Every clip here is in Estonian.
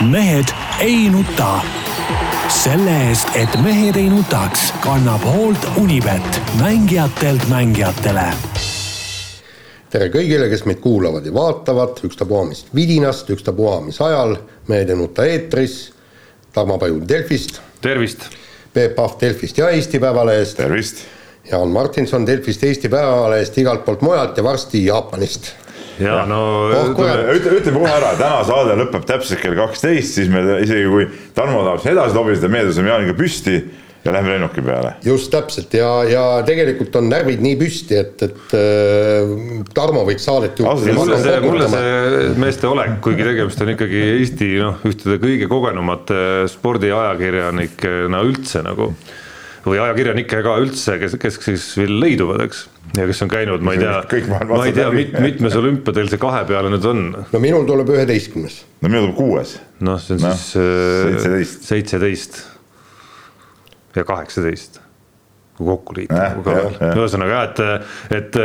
mehed ei nuta. selle eest, et mehed ei nutaks, kannab hoolt Unibet, mängijatelt mängijatele tere kõigile, kes meid kuulavad ja vaatavad, ükstapuha mis vidinast, ükstapuha mis ajal, Mehed ei nuta eetris, Tarmo Paju Delfist. tervist! Peep Pahv Delfist ja Eesti Päevalehest. tervist! Jaan Martinson Delfist, Eesti Päevalehest, igalt poolt mujalt ja varsti Jaapanist ja no oh, ütle, ütleme kohe ära, täna saade lõpeb täpselt kell kaksteist, siis me isegi kui Tarmo tahab siin edasi lobiseda, meie tõstame Jaaniga püsti ja lähme lennuki peale. just täpselt ja, ja tegelikult on närvid nii püsti, et, et äh, Tarmo võiks saadet juhtida. mulle see, mulle see meeste olek, kuigi tegemist on ikkagi Eesti noh, ühtede kõige kogenumate spordiajakirjanikena üldse nagu või ajakirjanikega üldse, kes, kes siis veel leiduvad, eks. ja kes on käinud, ma ei tea, ma ei tea mit,, mitmes olümpiadel see kahe peale nüüd on. no minul tuleb üheteistkümnes. no minul tuleb kuues. noh, see on no, siis äh, seitseteist. seitseteist ja kaheksateist kui kokku liita äh,. ühesõnaga jah, et, et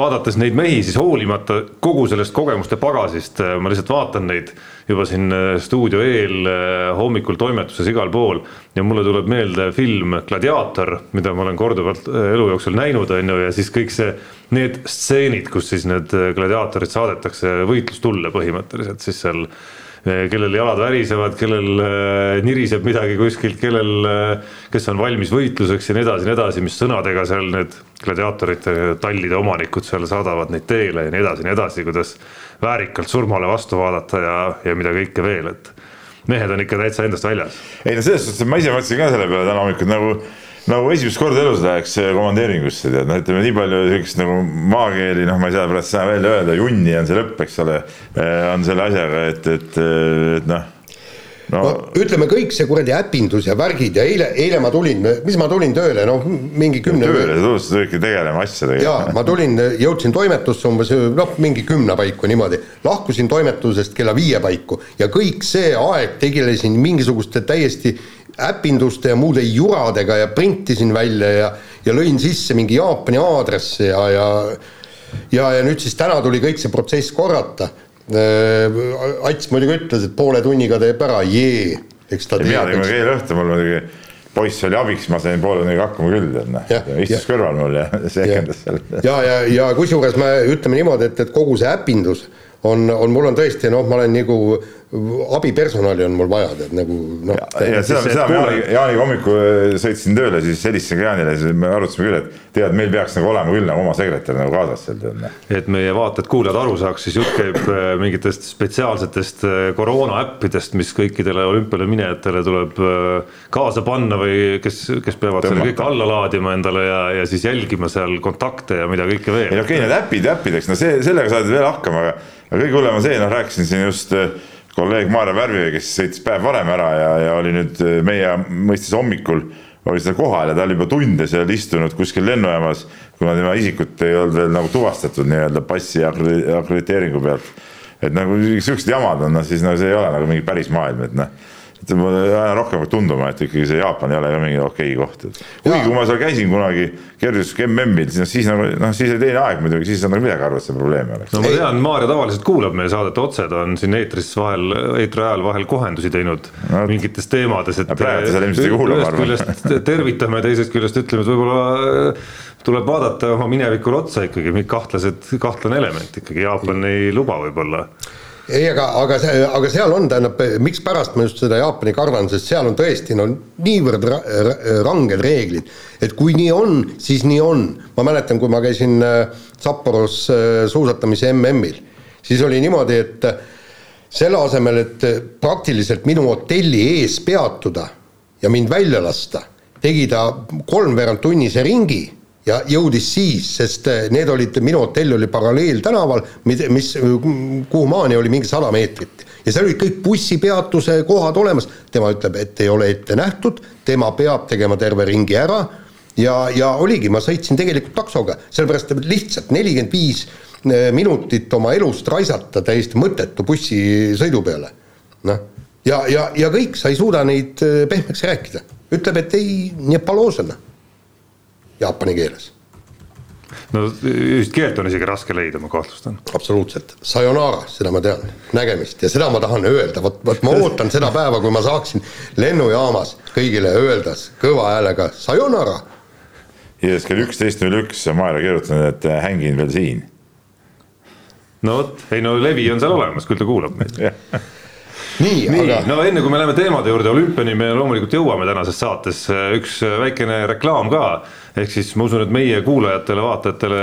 vaadates neid mehi, siis hoolimata kogu sellest kogemuste pagasist, ma lihtsalt vaatan neid juba siin äh, stuudio eel äh, hommikul toimetuses igal pool ja mulle tuleb meelde film Gladiaator, mida ma olen korduvalt äh, elu jooksul näinud, on ju, ja siis kõik see, need stseenid, kus siis need gladiaatorid saadetakse võitlustulle põhimõtteliselt siis seal kellel jalad värisevad, kellel eh, niriseb midagi kuskilt, kellel, eh, kes on valmis võitluseks ja nii edasi ja nii edasi, mis sõnadega seal need gladiaatorite tallide omanikud seal saadavad neid teele ja nii edasi ja nii edasi, kuidas väärikalt surmale vastu vaadata ja, ja mida kõike veel, et mehed on ikka täitsa endast väljas. ei no selles suhtes, ma ise mõtlesin ka selle peale täna hommikul nagu nagu esimest korda elus läheks komandeeringusse, tead, noh, ütleme nii palju siukest nagu maakeeli, noh, ma ei saa pärast seda välja öelda, junni on see lõpp, eks ole, eh, on selle asjaga, et, et, et noh no, no ütleme kõik see kuradi äpindus ja värgid ja eile, eile ma tulin, mis ma tulin tööle, noh mingi kümne. tööle, sa tulid ikka tegelema asjadega. jaa, ma tulin, jõudsin toimetusse umbes noh, mingi kümne paiku niimoodi, lahkusin toimetusest kella viie paiku ja kõik see aeg tegelesin mingisuguste täiesti äpinduste ja muude juradega ja printisin välja ja, ja lõin sisse mingi Jaapani aadressi ja, ja ja, ja nüüd siis täna tuli kõik see protsess korrata. Äh, Ats muidugi ütles, et poole tunniga teeb ära, jee, eks ta teab. mina tegin eile õhtul, mul muidugi poiss oli abiks, ma sain poole tunniga hakkama küll, tead noh, istus ja, kõrval mul ja sekendas seal. ja, ja, ja kusjuures me ütleme niimoodi, et, et kogu see äpindus on, on, mul on tõesti noh, ma olen nagu abipersonali on mul vaja, tead nagu noh. ja, ja seda, seda ma Jaani, Jaaniga hommikul äh, sõitsin tööle, siis helistasin ka Jaanile, siis me arutasime küll, et tead, meil peaks nagu olema küll nagu oma sekretär nagu kaasas seal tead. Noh. et meie vaatajad-kuulajad aru saaks, siis jutt käib äh, mingitest spetsiaalsetest äh, koroona äppidest, mis kõikidele olümpiale minejatele tuleb kaasa panna või kes, kes peavad Tõmmata. selle kõik alla laadima endale ja, ja siis jälgima seal kontakte ja mida kõike veel. ei okei okay,, need äpid äppideks, no see, sellega saad veel hakkama, aga, aga kõige hullem on see, noh, rääkisin siin just äh, kolleeg Maarja Värvi, kes sõitis päev varem ära ja, ja oli nüüd äh, meie mõistes hommikul oli seal kohal ja ta oli juba tunde seal istunud kuskil lennujaamas, kuna tema isikut ei olnud veel nagu tuvastatud nii-öelda passi akrediteeringu pealt. et nagu siuksed jamad on, noh siis no see ei ole nagu mingi päris maailm, et noh et mulle aina rohkem tunduma, et ikkagi see Jaapan ei ole ka mingi okei koht, et kuigi kui ma seal käisin kunagi kergejõustik MM-il, siis noh, siis nagu noh, siis oli teine aeg muidugi, siis ei saanud nagu midagi aru, et see probleem oleks. no ma tean, Maarja tavaliselt kuulab meie saadet otse, ta on siin eetris vahel, eetri ajal vahel kohendusi teinud no, mingites teemades, et. praegu ta seal ilmselt ei kuula, ma arvan. ühest küljest tervitame, teisest küljest ütleme, et võib-olla tuleb vaadata oma minevikule otsa ikkagi, kahtlased, kahtlane element ikkagi, Jaapan ei luba võib-olla ei, aga, aga see, aga seal on, tähendab, mikspärast ma just seda Jaapani kardan, sest seal on tõesti no niivõrd ra ranged reeglid, et kui nii on, siis nii on. ma mäletan, kui ma käisin äh, Sapporos äh, suusatamise MM-il, siis oli niimoodi, et äh, selle asemel, et praktiliselt minu hotelli ees peatuda ja mind välja lasta, tegi ta kolmveerand tunnise ringi ja jõudis siis, sest eh, need olid, minu hotell oli paralleeltänaval, mis, kuhu maani oli mingi sada meetrit. ja seal olid kõik bussipeatuse kohad olemas, tema ütleb, et ei ole ette nähtud, tema peab tegema terve ringi ära ja, ja oligi, ma sõitsin tegelikult taksoga, sellepärast et lihtsalt nelikümmend viis eh, minutit oma elust raisata täiesti mõttetu bussisõidu peale. noh, ja, ja, ja kõik, sa ei suuda neid eh, pehmeks rääkida. ütleb, et ei, nii paloosena jaapani keeles. no ühist keelt on isegi raske leida, ma kahtlustan. absoluutselt, sayonara, seda ma tean, nägemist ja seda ma tahan öelda, vot, vot ma ootan seda päeva, kui ma saaksin lennujaamas kõigile öeldes kõva häälega sayonara. ja siis kell üksteist null üks on Maarja kirjutanud, et äh, hängin veel siin. no vot, ei no levi on seal olemas, küll ta kuulab meid nii, nii aga..., no enne kui me läheme teemade juurde, olümpiani me loomulikult jõuame tänases saates, üks väikene reklaam ka. ehk siis ma usun, et meie kuulajatele, vaatajatele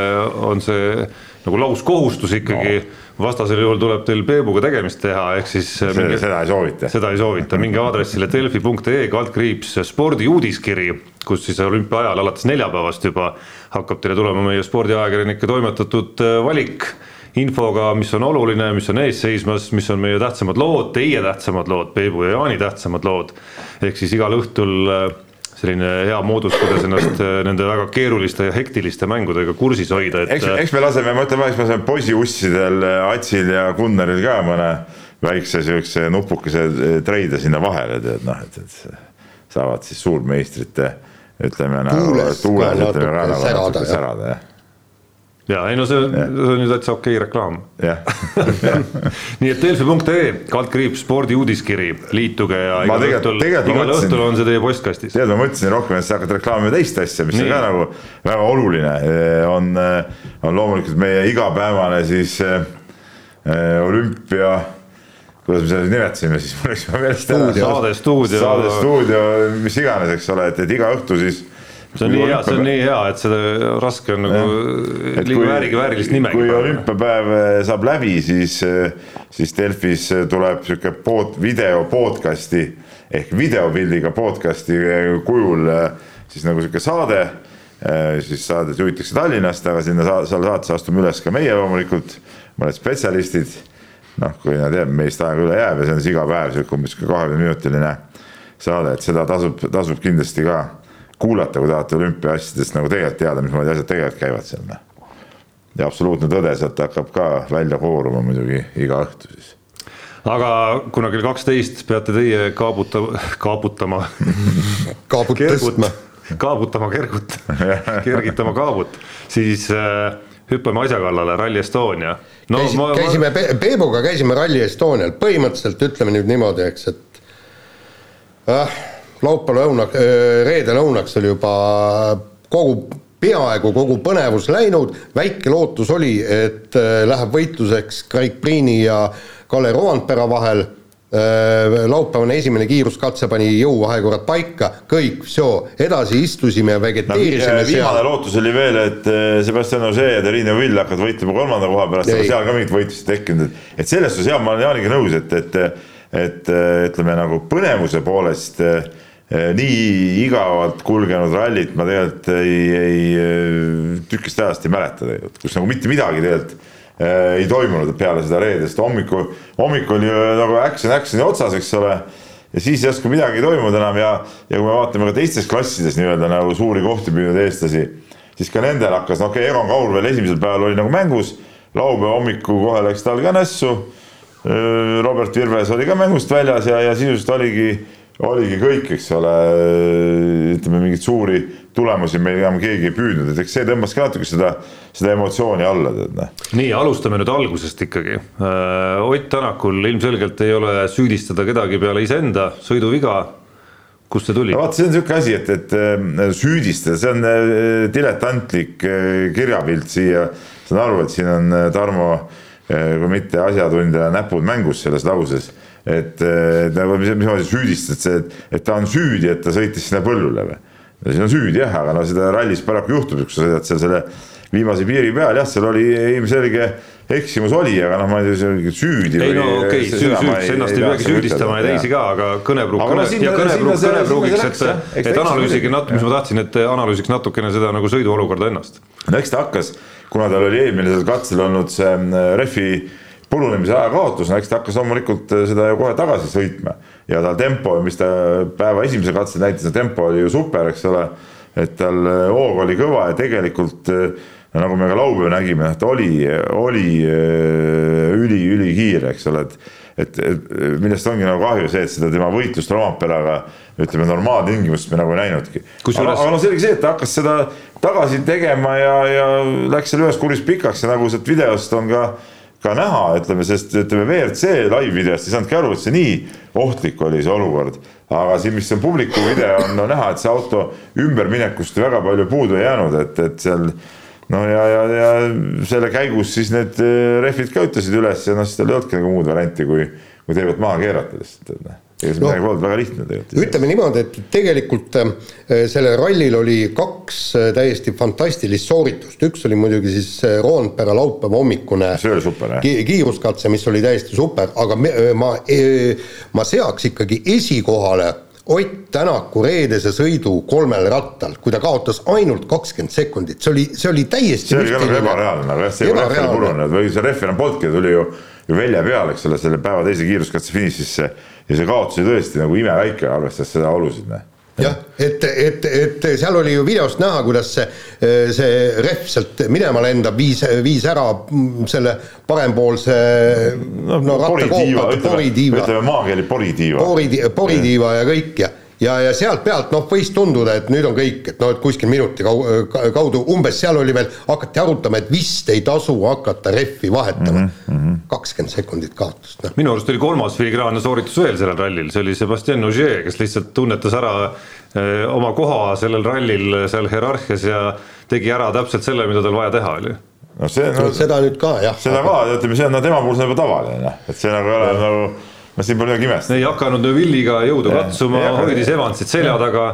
on see nagu lauskohustus ikkagi. No. Vastasel juhul tuleb teil Peebuga tegemist teha, ehk siis mingi, seda ei soovita. seda ei soovita, minge aadressile delfi.ee kaldkriips spordiuudiskiri, kus siis olümpia ajal alates neljapäevast juba hakkab teile tulema meie spordiajakirjanike toimetatud valik infoga, mis on oluline, mis on ees seismas, mis on meie tähtsamad lood, teie tähtsamad lood, Peebu ja Jaani tähtsamad lood. ehk siis igal õhtul äh, selline hea moodus, kuidas ennast äh, nende väga keeruliste ja hektiliste mängudega kursis hoida, et. eks, eks me laseme, ma ütlen, eks me laseme poisiussidel, äh, Atsil ja Gunnaril ka mõne väikse siukse nupukese treide sinna vahele, tead noh, et, et saavad siis suurmeistrite ütleme tuules, tuules ütleme ka nagu särada jah ja ei no see on, see on ju täitsa okei reklaam. nii et delfi.ee kaldkriips spordiuudiskiri, liituge ja igal õhtul, igal õhtul on see teie postkastis. tead, ma mõtlesin rohkem, et sa hakkad reklaamima teist asja, mis nii. on ka nagu väga oluline, on, on loomulikult meie igapäevane siis äh, olümpia kuidas me seda nimetasime siis, mul läks meelest ära. saade stuudio. saade stuudio, mis iganes, eks ole, et, et iga õhtu siis see on nii hea, see on nii hea, et seda raske on nagu liiga väärilist nimegi. kui olümpiapäev eh, saab läbi, siis, eh, siis Delfis tuleb sihuke pod, video podcast'i ehk videopildiga podcast'i eh, kujul siis nagu sihuke saade. siis saadet juhitakse Tallinnast, aga sinna sa-, selle saatesse astume üles ka meie loomulikult, mõned spetsialistid. noh, kui nad jääb, meist aega üle jääb ja see on siis iga päev sihuke umbes kahekümne minutiline saade, et seda tasub, tasub kindlasti ka kuulata, kui tahate olümpiaasjadest nagu tegelikult teada, mismoodi asjad tegelikult käivad seal. Noh. ja absoluutne tõde sealt hakkab ka välja kooruma muidugi iga õhtu siis aga kuna kell kaksteist peate teie kaabutama, kaabutama kaabut tõstma. kaabutama kergut kergitama kaabut, siis äh, hüppame asja kallale, Rally Estonia. no Käisi, ma, käisime ma... Peebuga käisime Rally Estonial, põhimõtteliselt ütleme nüüd niimoodi, eks, et äh, laupäeva lõuna, reede lõunaks oli juba kogu, peaaegu kogu põnevus läinud, väike lootus oli, et läheb võitluseks Craig Priini ja Kalle Roandpera vahel, laupäevane esimene kiiruskatse pani jõuvahekorrad paika, kõik, edasi istusime ja vegeteerisime no, viimane seal. lootus oli veel, et Sebastian Ože ja Terrine Vill hakkavad võitlema kolmanda koha pärast, aga seal ka mingit võitlust ei tekkinud, et selles suhtes jah, ma olen Jaaniga nõus, et, et et ütleme nagu põnevuse poolest äh, nii igavalt kulgenud rallit ma tegelikult ei, ei eh, tükist ajast ei mäleta tegelikult, kus nagu mitte midagi tegelikult äh, ei toimunud peale seda reedest hommiku, hommikul oli nagu action action'i otsas, eks ole. ja siis järsku midagi ei toimunud enam ja, ja kui me vaatame ka teistes klassides nii-öelda nagu suuri kohti püüdnud eestlasi, siis ka nendel hakkas, no okei okay,, Egon Kaur veel esimesel päeval oli nagu mängus, laupäeva hommikul kohe läks tal ka nässu. Robert Virves oli ka mängust väljas ja, ja sisuliselt oligi oligi kõik, eks ole, ütleme mingeid suuri tulemusi meil enam keegi ei püüdnud, et eks see tõmbas ka natuke seda, seda emotsiooni alla, tead noh. nii, alustame nüüd algusest ikkagi. Äh, Ott Tänakul ilmselgelt ei ole süüdistada kedagi peale iseenda, sõiduviga. kust see tuli? vaata, see on niisugune asi, et, et äh, süüdistada, see on äh, diletantlik kirjapilt siia. saan aru, et siin on Tarmo, kui mitte asjatundja, näpud mängus selles lauses et nagu mis, mis ma siis süüdistad, et, et ta on süüdi, et ta sõitis sinna põllule või? siis on süüdi jah, aga no seda rallis paraku juhtub, kui sa sõidad seal selle viimase piiri peal, jah, seal oli ilmselge eksimus oli, aga noh, ma ei tea, süüdi. ei no okei okay,, süü, süüd, ennast ei peagi süüdistama ja teisi ka, aga kõnepruuk, kõne, ja kõnepruuk, kõnepruugiks, et, et analüüsige natuke, mis ma tahtsin, et analüüsiks natukene seda nagu sõiduolukorda ennast. no eks ta hakkas, kuna tal oli eelmisel katsel olnud see äh, refi purunemise aja no eks ta hakkas loomulikult äh, seda ju kohe tagasi sõitma ja tal tempo, mis ta päeva esimesel katsel näitas, tempo oli ju super, eks ole. et tal äh, hoog oli kõva ja tegelikult äh, no nagu me ka laupäeval nägime, ta oli, oli üli-ülikiire, eks ole, et et, et millest ongi nagu kahju see, et seda tema võitlust Romperaga ütleme normaaltingimustes me nagu ei näinudki. aga, aga no selge see, et ta hakkas seda tagasi tegema ja, ja läks seal ühes kuris pikaks ja nagu sealt videost on ka ka näha, ütleme, sest ütleme WRC live-videost ei saanudki aru, et see nii ohtlik oli see olukord. aga siin, mis on publiku video, on no näha, et see auto ümberminekust väga palju puudu ei jäänud, et, et seal no ja, ja, ja selle käigus siis need eh, rehvid ka ütlesid üles ja noh, siis tal ei olnudki nagu muud varianti, kui, kui teevad maha keerata lihtsalt, et noh ega see midagi polnud väga lihtne tegelikult. ütleme niimoodi, et tegelikult äh, sellel rallil oli kaks äh, täiesti fantastilist sooritust, üks oli muidugi siis äh, Roonpere laupäeva hommikune ki kiiruskatse, mis oli täiesti super, aga me, ma, ma seaks ikkagi esikohale Ott Tänaku reedese sõidu kolmel rattal, kui ta kaotas ainult kakskümmend sekundit, see oli, see oli täiesti see oli nagu ebareaalne, aga jah, see oli purunenud. Või see rehv enam polnudki, tuli ju, ju välja peale, eks ole, selle päeva teise kiiruskatse finišisse. Ja see kaotus oli tõesti nagu imeväike, arvestades seda olusid, jah, et, et, et seal oli ju videost näha, kuidas see, see rehv sealt minema lendab, viis, viis ära selle parempoolse no, no poritiiva, ütleme, ütleme maakeeli poritiiva. pori, poritiiva ja kõik ja ja, ja sealt pealt noh, võis tunduda, et nüüd on kõik, et noh, et kuskil minuti kaudu, umbes seal oli veel, hakati arutama, et vist ei tasu hakata rehvi vahetama. Mhm, kakskümmend mm -hmm. sekundit kaotust no.. minu arust oli kolmas filigraanne sooritus veel sellel rallil, see oli Sebastian Ogier, kes lihtsalt tunnetas ära öö, oma koha sellel rallil seal hierarhias ja tegi ära täpselt selle, mida tal vaja teha oli no see no, seda nüüd ka jah. seda ka, ütleme, see on no, tema puhul see on juba tavaline, noh, et see nagu ei ole nagu no siin pole midagi imestada. ei hakanud Neuvilliga jõudu ja, katsuma, hoidis Evansit selja taga,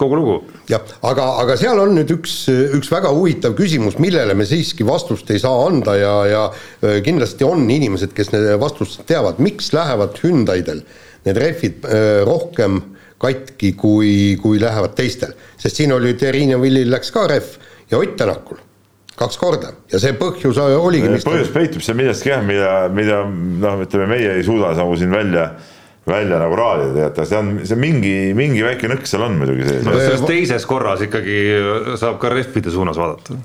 kogu lugu. jah, aga, aga seal on nüüd üks, üks väga huvitav küsimus, millele me siiski vastust ei saa anda ja, ja äh, kindlasti on inimesed, kes need vastust teavad, miks lähevad Hyundai'del need rehvid äh, rohkem katki, kui, kui lähevad teistel, sest siin oli Terine Villil läks ka rehv ja Ott Tänakul kaks korda ja see põhjus oligi. põhjus peitub seal milleski jah, mida, mida noh, ütleme meie ei suuda nagu siin välja, välja nagu raadida, teate, see on, see mingi, mingi väike nõks seal on muidugi sees no,. selles teises korras ikkagi saab ka rehvide suunas vaadata.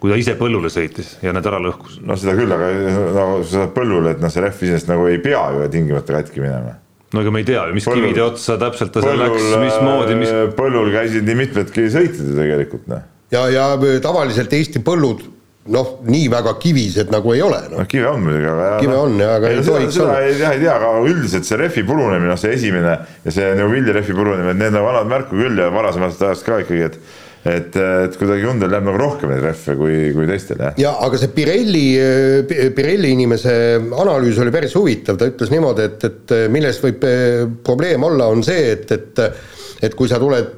kui ta ise põllule sõitis ja need ära lõhkus. noh, seda küll, aga no sa saad põllule, et noh, see rehv iseenesest nagu ei pea ju tingimata katki minema no ega me ei tea ju, mis põllul, kivide otsa täpselt ta seal läks, mismoodi, mis. põllul käisid nii mitmedki sõitjad ju tegelikult noh ja, ja tavaliselt Eesti põllud noh, nii väga kivised nagu ei ole no.. no kive on muidugi, aga kive on ja, aga ei, ei tohiks olla. ei tea, ei tea, aga üldiselt see rehvi purunemine, noh see esimene ja see Neuvilli rehvi purunemine, need on vanad märku küll ja varasemast ajast ka ikkagi, et et, et kuidagi Hyundai'l läheb nagu rohkem neid rehve kui, kui teistel jah. ja aga see Pirelli, Pirelli inimese analüüs oli päris huvitav, ta ütles niimoodi, et, et milles võib probleem olla, on see, et, et et kui sa tuled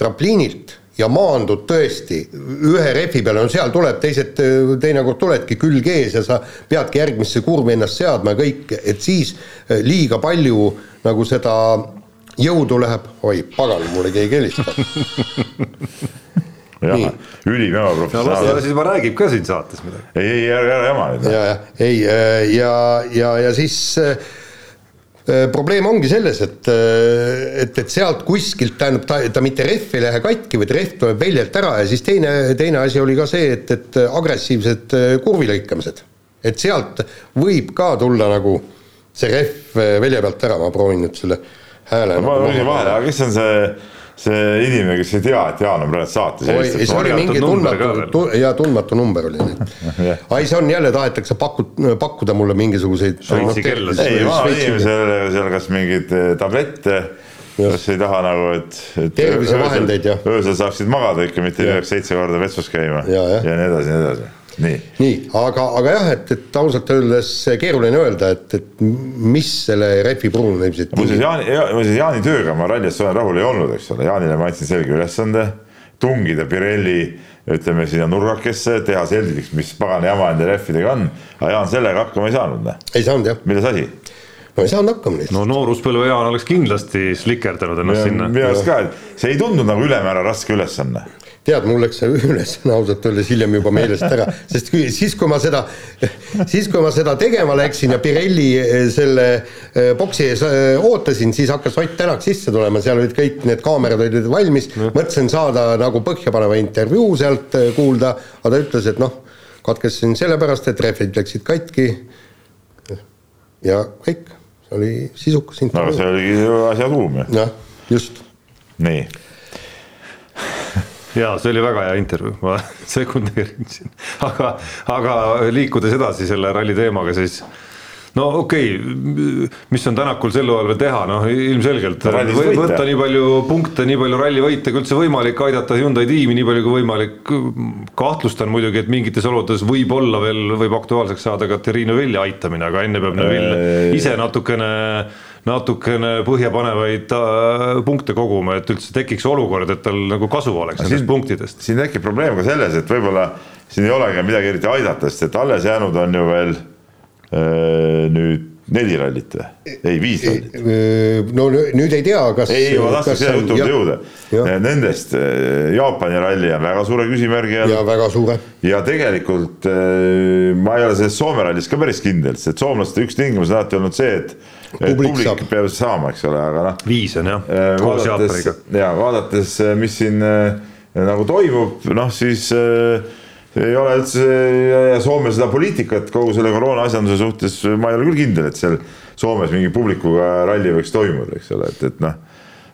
trampliinilt ja maandud tõesti ühe rehvi peale, no seal tuleb teised, teinekord tuledki külg ees ja sa peadki järgmisse kurvi ennast seadma ja kõik, et siis eh, liiga palju nagu seda jõudu läheb, oi pagan, mulle keegi helistab jah, ülim ebaprofessionaalne no,. las ta siis juba räägib ka siin saates midagi. ei, ei ära, ära jama nüüd. ja, ja ei eh, ja, ja, ja siis Äh, probleem ongi selles, et, äh, et, et sealt kuskilt, tähendab, ta, ta mitte rehv ei lähe katki, vaid rehv tuleb väljalt ära ja siis teine, teine asi oli ka see, et, et agressiivsed äh, kurvilõikamised. et sealt võib ka tulla nagu see rehv välja pealt ära, ma proovin nüüd selle hääle. ma küsin vahele, aga kes on see see inimene, kes ei tea, et Jaan on praegu saates. oi, see oli mingi tundmatu, ja tundmatu number oli nüüd. ai, see on jälle, tahetakse paku-, pakkuda mulle mingisuguseid. Ei, vanainimesele seal kas mingeid eh, tablette, kas ei taha nagu, et, et. tervisevahendeid jah. öösel saaksid magada ikka, mitte ei peaks seitse korda vetsus käima ja, ja. ja nii edasi, nii edasi nii, nii, aga, aga jah, et, et ausalt öeldes keeruline öelda, et, et mis selle rehvi purunemised. muuseas Jaani, muuseas Jaani tööga ma rallis olen rahul ei olnud, eks ole, Jaanile ma andsin selge ülesande tungida Pirelli ütleme sinna nurgakesse, teha selgeks, mis pagana jama nende rehvidega on, aga Jaan sellega hakkama ei saanud. Noh. ei saanud jah. milles asi? no ei saanud hakkama lihtsalt. no nooruspõlve Jaan oleks kindlasti slikerdanud ennast sinna. minu arust ka, et see ei tundunud nagu ülemäära raske ülesanne tead, mul läks see ülesanne ausalt öeldes hiljem juba meelest ära, sest kui, siis, kui ma seda, siis kui ma seda tegema läksin ja Pirelli eh, selle eh, boksi ees eh, ootasin, siis hakkas Ott Tänak sisse tulema, seal olid kõik need kaamerad olid valmis, mõtlesin saada nagu põhjapaneva intervjuu sealt kuulda, aga ta ütles, et noh, katkestasin sellepärast, et rehvid läksid katki. Ja kõik, see oli sisukas no aga see oligi asja tuum ju. jah, just. nii ja see oli väga hea intervjuu, ma sekundeerin siin, aga, aga liikudes edasi selle ralli teemaga, siis no okei okay,, mis on Tänakul sel hooajal veel teha, noh ilmselgelt või, võtta nii palju punkte, nii palju rallivõite kui üldse võimalik, aidata Hyundai tiimi nii palju kui võimalik. kahtlustan muidugi, et mingites oludes võib-olla veel võib aktuaalseks saada ka Thierry Neuvilli aitamine, aga enne peab Neuvill ise natukene natukene põhjapanevaid äh, punkte koguma, et üldse tekiks olukord, et tal nagu kasu oleks nendest punktidest. siin tekib probleem ka selles, et võib-olla siin ei olegi midagi eriti aidata, sest et alles jäänud on ju veel Äh, nüüd neli rallit või? ei, viis rallit. Äh, no nüüd ei tea, kas. ei, ma tahtsin selle jutu juurde jõuda. Äh, nendest Jaapani ralli on väga suure küsimärgi all. ja väga suure. ja tegelikult ma ei ole selles Soome rallis ka päris kindel, sest soomlaste üks tingimus on alati olnud see, et publik, publik saab. peab saama, eks ole, aga noh. viis on jah, koos Jaapaniga. ja vaadates, mis siin nagu toimub, noh siis äh, ei ole üldse ja Soome seda poliitikat kogu selle koroona asjanduse suhtes, ma ei ole küll kindel, et seal Soomes mingi publikuga ralli võiks toimuda, eks ole, et, et noh.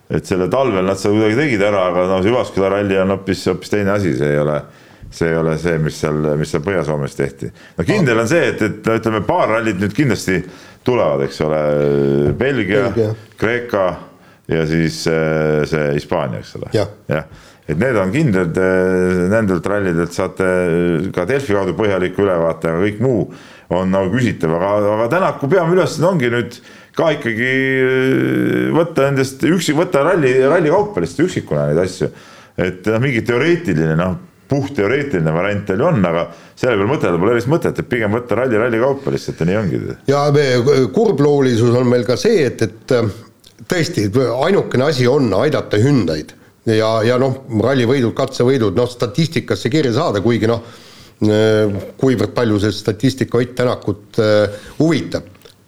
et selle talvel nad seda kuidagi tegid ära, aga noh, Jyvaskyla ralli on hoopis, hoopis teine asi, see ei ole see ei ole see, mis seal, mis seal Põhja-Soomes tehti. no kindel on see, et, et no ütleme, paar rallit nüüd kindlasti tulevad, eks ole, Belgia, Belgia., Kreeka ja siis äh, see Hispaania, eks ole. jah ja et need on kindlad, eh, nendelt rallidelt saate ka Delfi kaudu põhjaliku ülevaate, aga kõik muu on nagu küsitav, aga, aga Tänaku peamine ülesanne ongi nüüd ka ikkagi eh, võtta nendest üksi, võtta ralli, ralli kaupa lihtsalt üksikuna neid asju. et noh, mingi teoreetiline noh, puhtteoreetiline variant tal ju on, aga selle peale mõtelda pole erilist mõtet, et pigem võtta ralli ralli kaupa lihtsalt ja nii ongi. ja kurbloolisuus on meil ka see, et, et tõesti ainukene asi on aidata Hyundai'd ja, ja noh, rallivõidud, katsevõidud, noh statistikasse kirja saada, kuigi noh, kuivõrd palju see statistika Ott Tänakut äh, huvitab.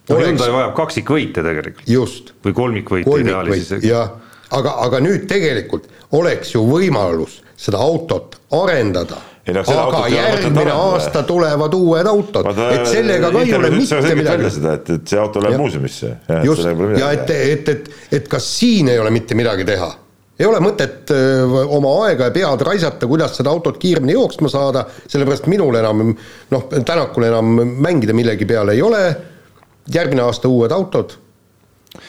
no Hyundai vajab kaksikvõite tegelikult. just. või kolmikvõite ideaalis isegi. jah, aga, aga nüüd tegelikult oleks ju võimalus seda autot arendada ei, no, aga järgmine aasta või? tulevad uued autod, et sellega ka ei ole mitte midagi. seda, et, et see auto läheb muuseumisse. just, ja et, et, et, et kas siin ei ole mitte midagi teha ei ole mõtet oma aega ja pead raisata, kuidas seda autot kiiremini jooksma saada, sellepärast minul enam noh, Tänakul enam mängida millegi peale ei ole, järgmine aasta uued autod.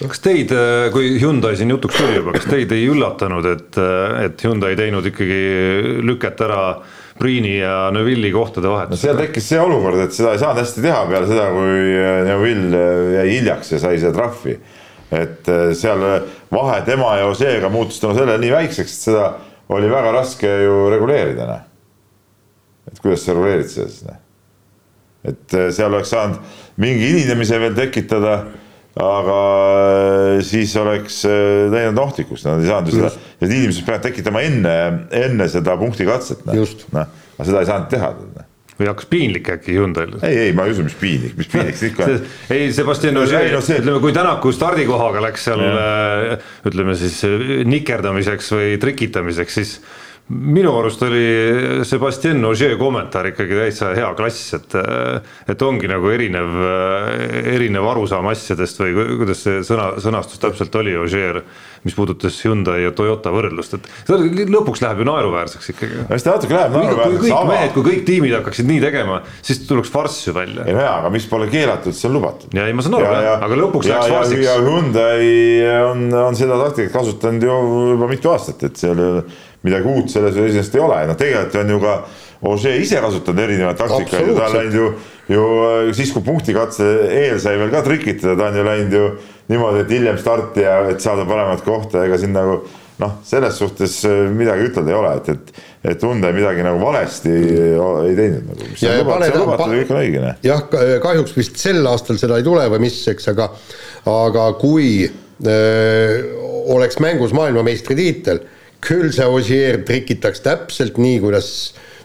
kas teid, kui Hyundai siin jutuks tuli juba, kas teid ei üllatanud, et, et Hyundai teinud ikkagi lüket ära Priini ja Neuvilli kohtade vahetust? no seal tekkis see olukord, et seda ei saanud hästi teha peale seda, kui Neuvill jäi hiljaks ja sai seda trahvi et äh, seal vahe tema ja Oseega muutus tänu sellele nii väikseks, et seda oli väga raske ju reguleerida, noh. et kuidas sa reguleerid seda siis, noh. et äh, seal oleks saanud mingi hilinemise veel tekitada, aga äh, siis oleks läinud ohtlikuks, nad ei saanud ju seda, need inimesed peavad tekitama enne, enne seda punktikatset, noh. noh, aga seda ei saanud teha noh või hakkas piinlik äkki Hyundai'l? ei, ei ma ei usu, mis piinlik, mis piinlik see ikka on. ei, Sebastian Ogier no, see... ütleme, kui Tänaku stardikohaga läks seal ja. ütleme siis nikerdamiseks või trikitamiseks, siis minu arust oli Sebastian Ogier kommentaar ikkagi täitsa hea klass, et, et ongi nagu erinev, erinev arusaam asjadest või kuidas see sõna, sõnastus täpselt oli, Ogier, mis puudutas Hyundai ja Toyota võrdlust, et see lõpuks läheb ju naeruväärseks ikkagi. eks ta natuke läheb naeruväärseks. kui kõik sama... mehed, kui kõik tiimid hakkaksid nii tegema, siis tuleks farss ju välja. ei no jaa, aga mis pole keelatud, see on lubatud. ja ei, ma saan aru aga lõpuks läheks farsiks. ja Hyundai on, on seda taktikat kasutanud ju juba mitu aastat, et seal midagi uut selles iseenesest ei ole, noh tegelikult on ju ka Ožee ise kasutanud erinevaid taktikaid ja ta on läinud ju, ju siis, kui punktikatse eel sai veel ka trikitada, ta on ju läinud ju niimoodi, et hiljem starti ja et saada paremat kohta, ega siin nagu noh, selles suhtes midagi ütelda ei ole, et, et, et Hyundai midagi nagu valesti ei teinud nagu. ja, ja pane ta, jah, kahjuks vist sel aastal seda ei tule või mis, eks, aga, aga kui öö, oleks mängus maailmameistritiitel küll see Ossier trikitaks täpselt nii, kuidas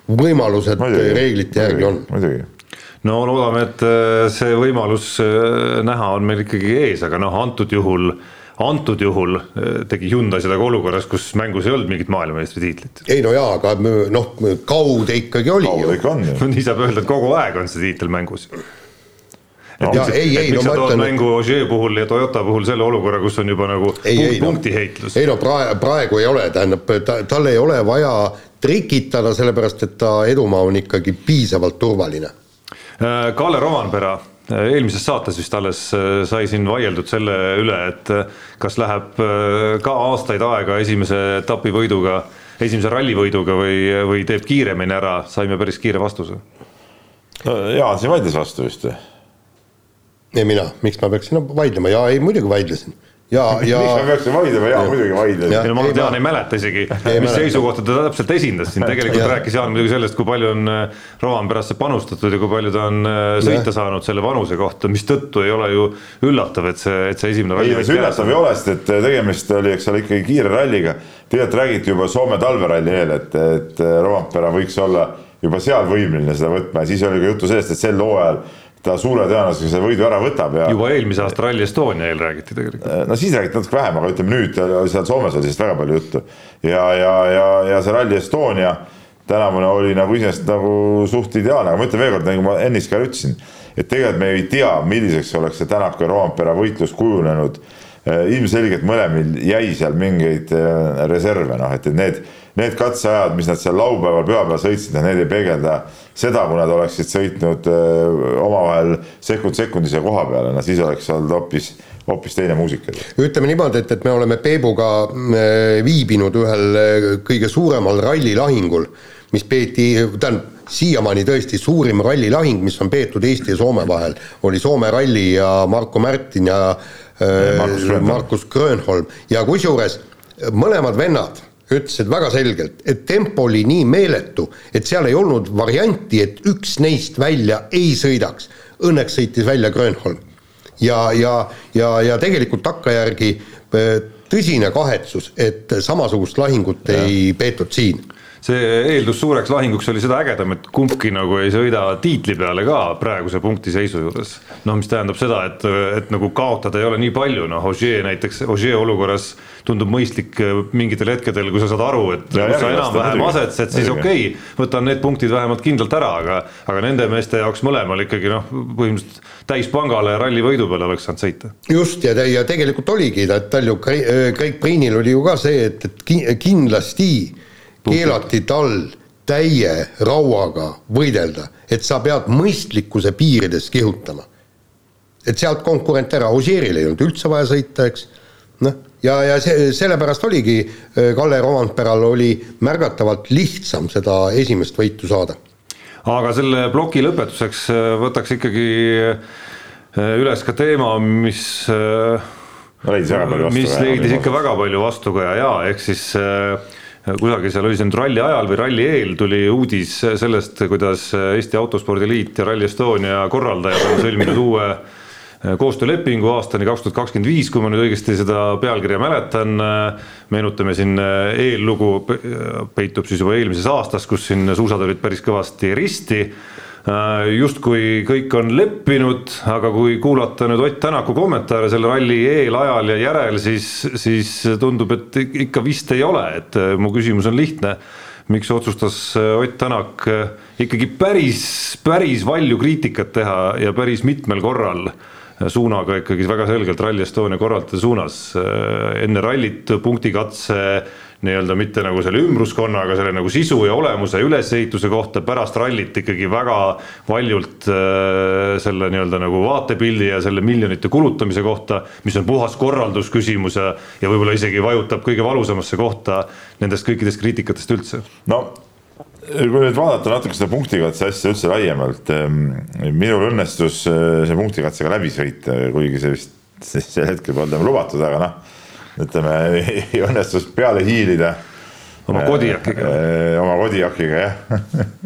võimalused muidugi, reeglite järgi on. muidugi no loodame, et äh, see võimalus äh, näha on meil ikkagi ees, aga noh, antud juhul, antud juhul äh, tegi Hyundai seda ka olukorras, kus mängus ei olnud mingit maailmameistritiitlit. ei no jaa, aga noh, kaude ikkagi oli. kaude ikka on ju. nii saab öelda, et kogu aeg on see tiitel mängus et, ja, ei, ei, no, tood ütlen, mängu Ogier puhul ja Toyota puhul selle olukorra, kus on juba nagu ei, punkt, ei, punktiheitlus? ei no praegu, praegu ei ole, tähendab ta,, tal ei ole vaja trikitada, sellepärast et ta edumaa on ikkagi piisavalt turvaline. Äh, Kalle Romanpera äh, eelmises saates vist alles äh, sai siin vaieldud selle üle, et kas läheb ka aastaid aega esimese etapi võiduga, esimese rallivõiduga või, või teeb kiiremini ära, saime päris kiire vastuse. Jaan siin vaidles vastu vist või? Ei mina, miks ma peaksin vaidlema, jaa, ei muidugi vaidlesin ja, ja. miks me peaksime vaidlema, jaa muidugi vaidlesin. ei no ma tean, ei mäleta isegi, mis seisukohta ta täpselt esindas siin, tegelikult ja. rääkis Jaan muidugi sellest, kui palju on äh, Rovanperasse panustatud ja kui palju ta on äh, sõita ja. saanud selle vanuse kohta, mistõttu ei ole ju üllatav, et see, et see esimene ralli. ei, see üllatav ei ole, sest et tegemist oli, eks ole, ikkagi kiire ralliga. tegelikult räägiti juba Soome talveralli eel, et, et Rovanpera võiks olla juba seal võimeline seda võtma ja siis oli ka juttu sellest, et sel hooajal ta suure tõenäosusega selle võidu ära võtab ja. juba eelmise aasta Rally Estonia eel räägiti tegelikult. Äh, no siis räägiti natuke vähem, aga ütleme nüüd seal Soomes oli sellest väga palju juttu. ja, ja, ja, ja see Rally Estonia tänavune oli nagu iseenesest nagu suht ideaalne, aga ma ütlen veelkord, nagu ma ennist ka ütlesin, et tegelikult me ei tea, milliseks oleks see Tänaku ja Roompere võitlus kujunenud. Äh, ilmselgelt mõlemil jäi seal mingeid äh, reserve, noh, et need need katseajad, mis nad seal laupäeval, pühapäeval sõitsid, need ei peegelda seda, kui nad oleksid sõitnud omavahel sekund sekundise koha peale, no siis oleks olnud hoopis hoopis teine muusika. ütleme niimoodi, et, et me oleme Peebuga viibinud ühel kõige suuremal rallilahingul, mis peeti, tähendab, siiamaani tõesti suurim rallilahing, mis on peetud Eesti ja Soome vahel, oli Soome ralli ja Marko Märtin ja Markus Grönholm, ja kusjuures mõlemad vennad ütlesid väga selgelt, et tempo oli nii meeletu, et seal ei olnud varianti, et üks neist välja ei sõidaks. Õnneks sõitis välja Grönholm. ja, ja, ja, ja tegelikult takkajärgi äh, tõsine kahetsus, et samasugust lahingut ja. ei peetud siin see eeldus suureks lahinguks oli seda ägedam, et kumbki nagu ei sõida tiitli peale ka praeguse punktiseisu juures. noh, mis tähendab seda, et, et nagu kaotada ei ole nii palju, noh, Ogier näiteks, Ogier olukorras tundub mõistlik äh, mingitel hetkedel, kui sa saad aru, et ja, kus sa enam-vähem asetsed, siis okei okay,, võtan need punktid vähemalt kindlalt ära, aga, aga nende meeste jaoks mõlemal ikkagi noh, põhimõtteliselt täispangale ralli võidu peale oleks saanud sõita. just ja, ja tegelikult oligi, tal ju Craig Priinil oli ju ka see, et, et kindlasti keelati tal täie rauaga võidelda, et sa pead mõistlikkuse piirides kihutama. et sealt konkurent ära, Ožeeril ei olnud üldse vaja sõita, eks, noh, ja, ja see, sellepärast oligi äh, Kalle Romandperal oli märgatavalt lihtsam seda esimest võitu saada. aga selle ploki lõpetuseks äh, võtaks ikkagi äh, üles ka teema, mis leidis väga palju vastu. mis leidis ikka väga palju vastukaja ja ehk siis äh, kusagil seal oli see nüüd ralli ajal või ralli eel tuli uudis sellest, kuidas Eesti Autospordi Liit ja Rally Estonia korraldajad on sõlminud uue eh, koostöölepingu aastani kaks tuhat kakskümmend viis, kui ma nüüd õigesti seda pealkirja mäletan. meenutame siin eellugu peitub siis juba eelmises aastas, kus siin suusad olid päris kõvasti risti Äh, justkui kõik on leppinud, aga kui kuulata nüüd Ott Tänaku kommentaare selle ralli eel, ajal ja järel, siis, siis tundub, et ikka vist ei ole, et äh, mu küsimus on lihtne. miks otsustas äh, Ott Tänak ikkagi päris, päris valju kriitikat teha ja päris mitmel korral suunaga ikkagi väga selgelt Rally Estonia korraldajate suunas, enne rallit punktikatse nii-öelda mitte nagu selle ümbruskonnaga, selle nagu sisu ja olemuse ülesehituse kohta pärast rallit ikkagi väga valjult äh, selle nii-öelda nagu vaatepildi ja selle miljonite kulutamise kohta, mis on puhas korraldusküsimus ja, ja võib-olla isegi vajutab kõige valusamasse kohta nendest kõikidest kriitikatest üldse. no kui nüüd vaadata natuke seda punktikatse asja üldse laiemalt, ehm, minul õnnestus äh, see punktikatsega läbi sõita, kuigi see vist sel hetkel polnud enam lubatud, aga noh ütleme, õnnestus peale hiilida. oma Kodiakiga. Äh, oma Kodiakiga jah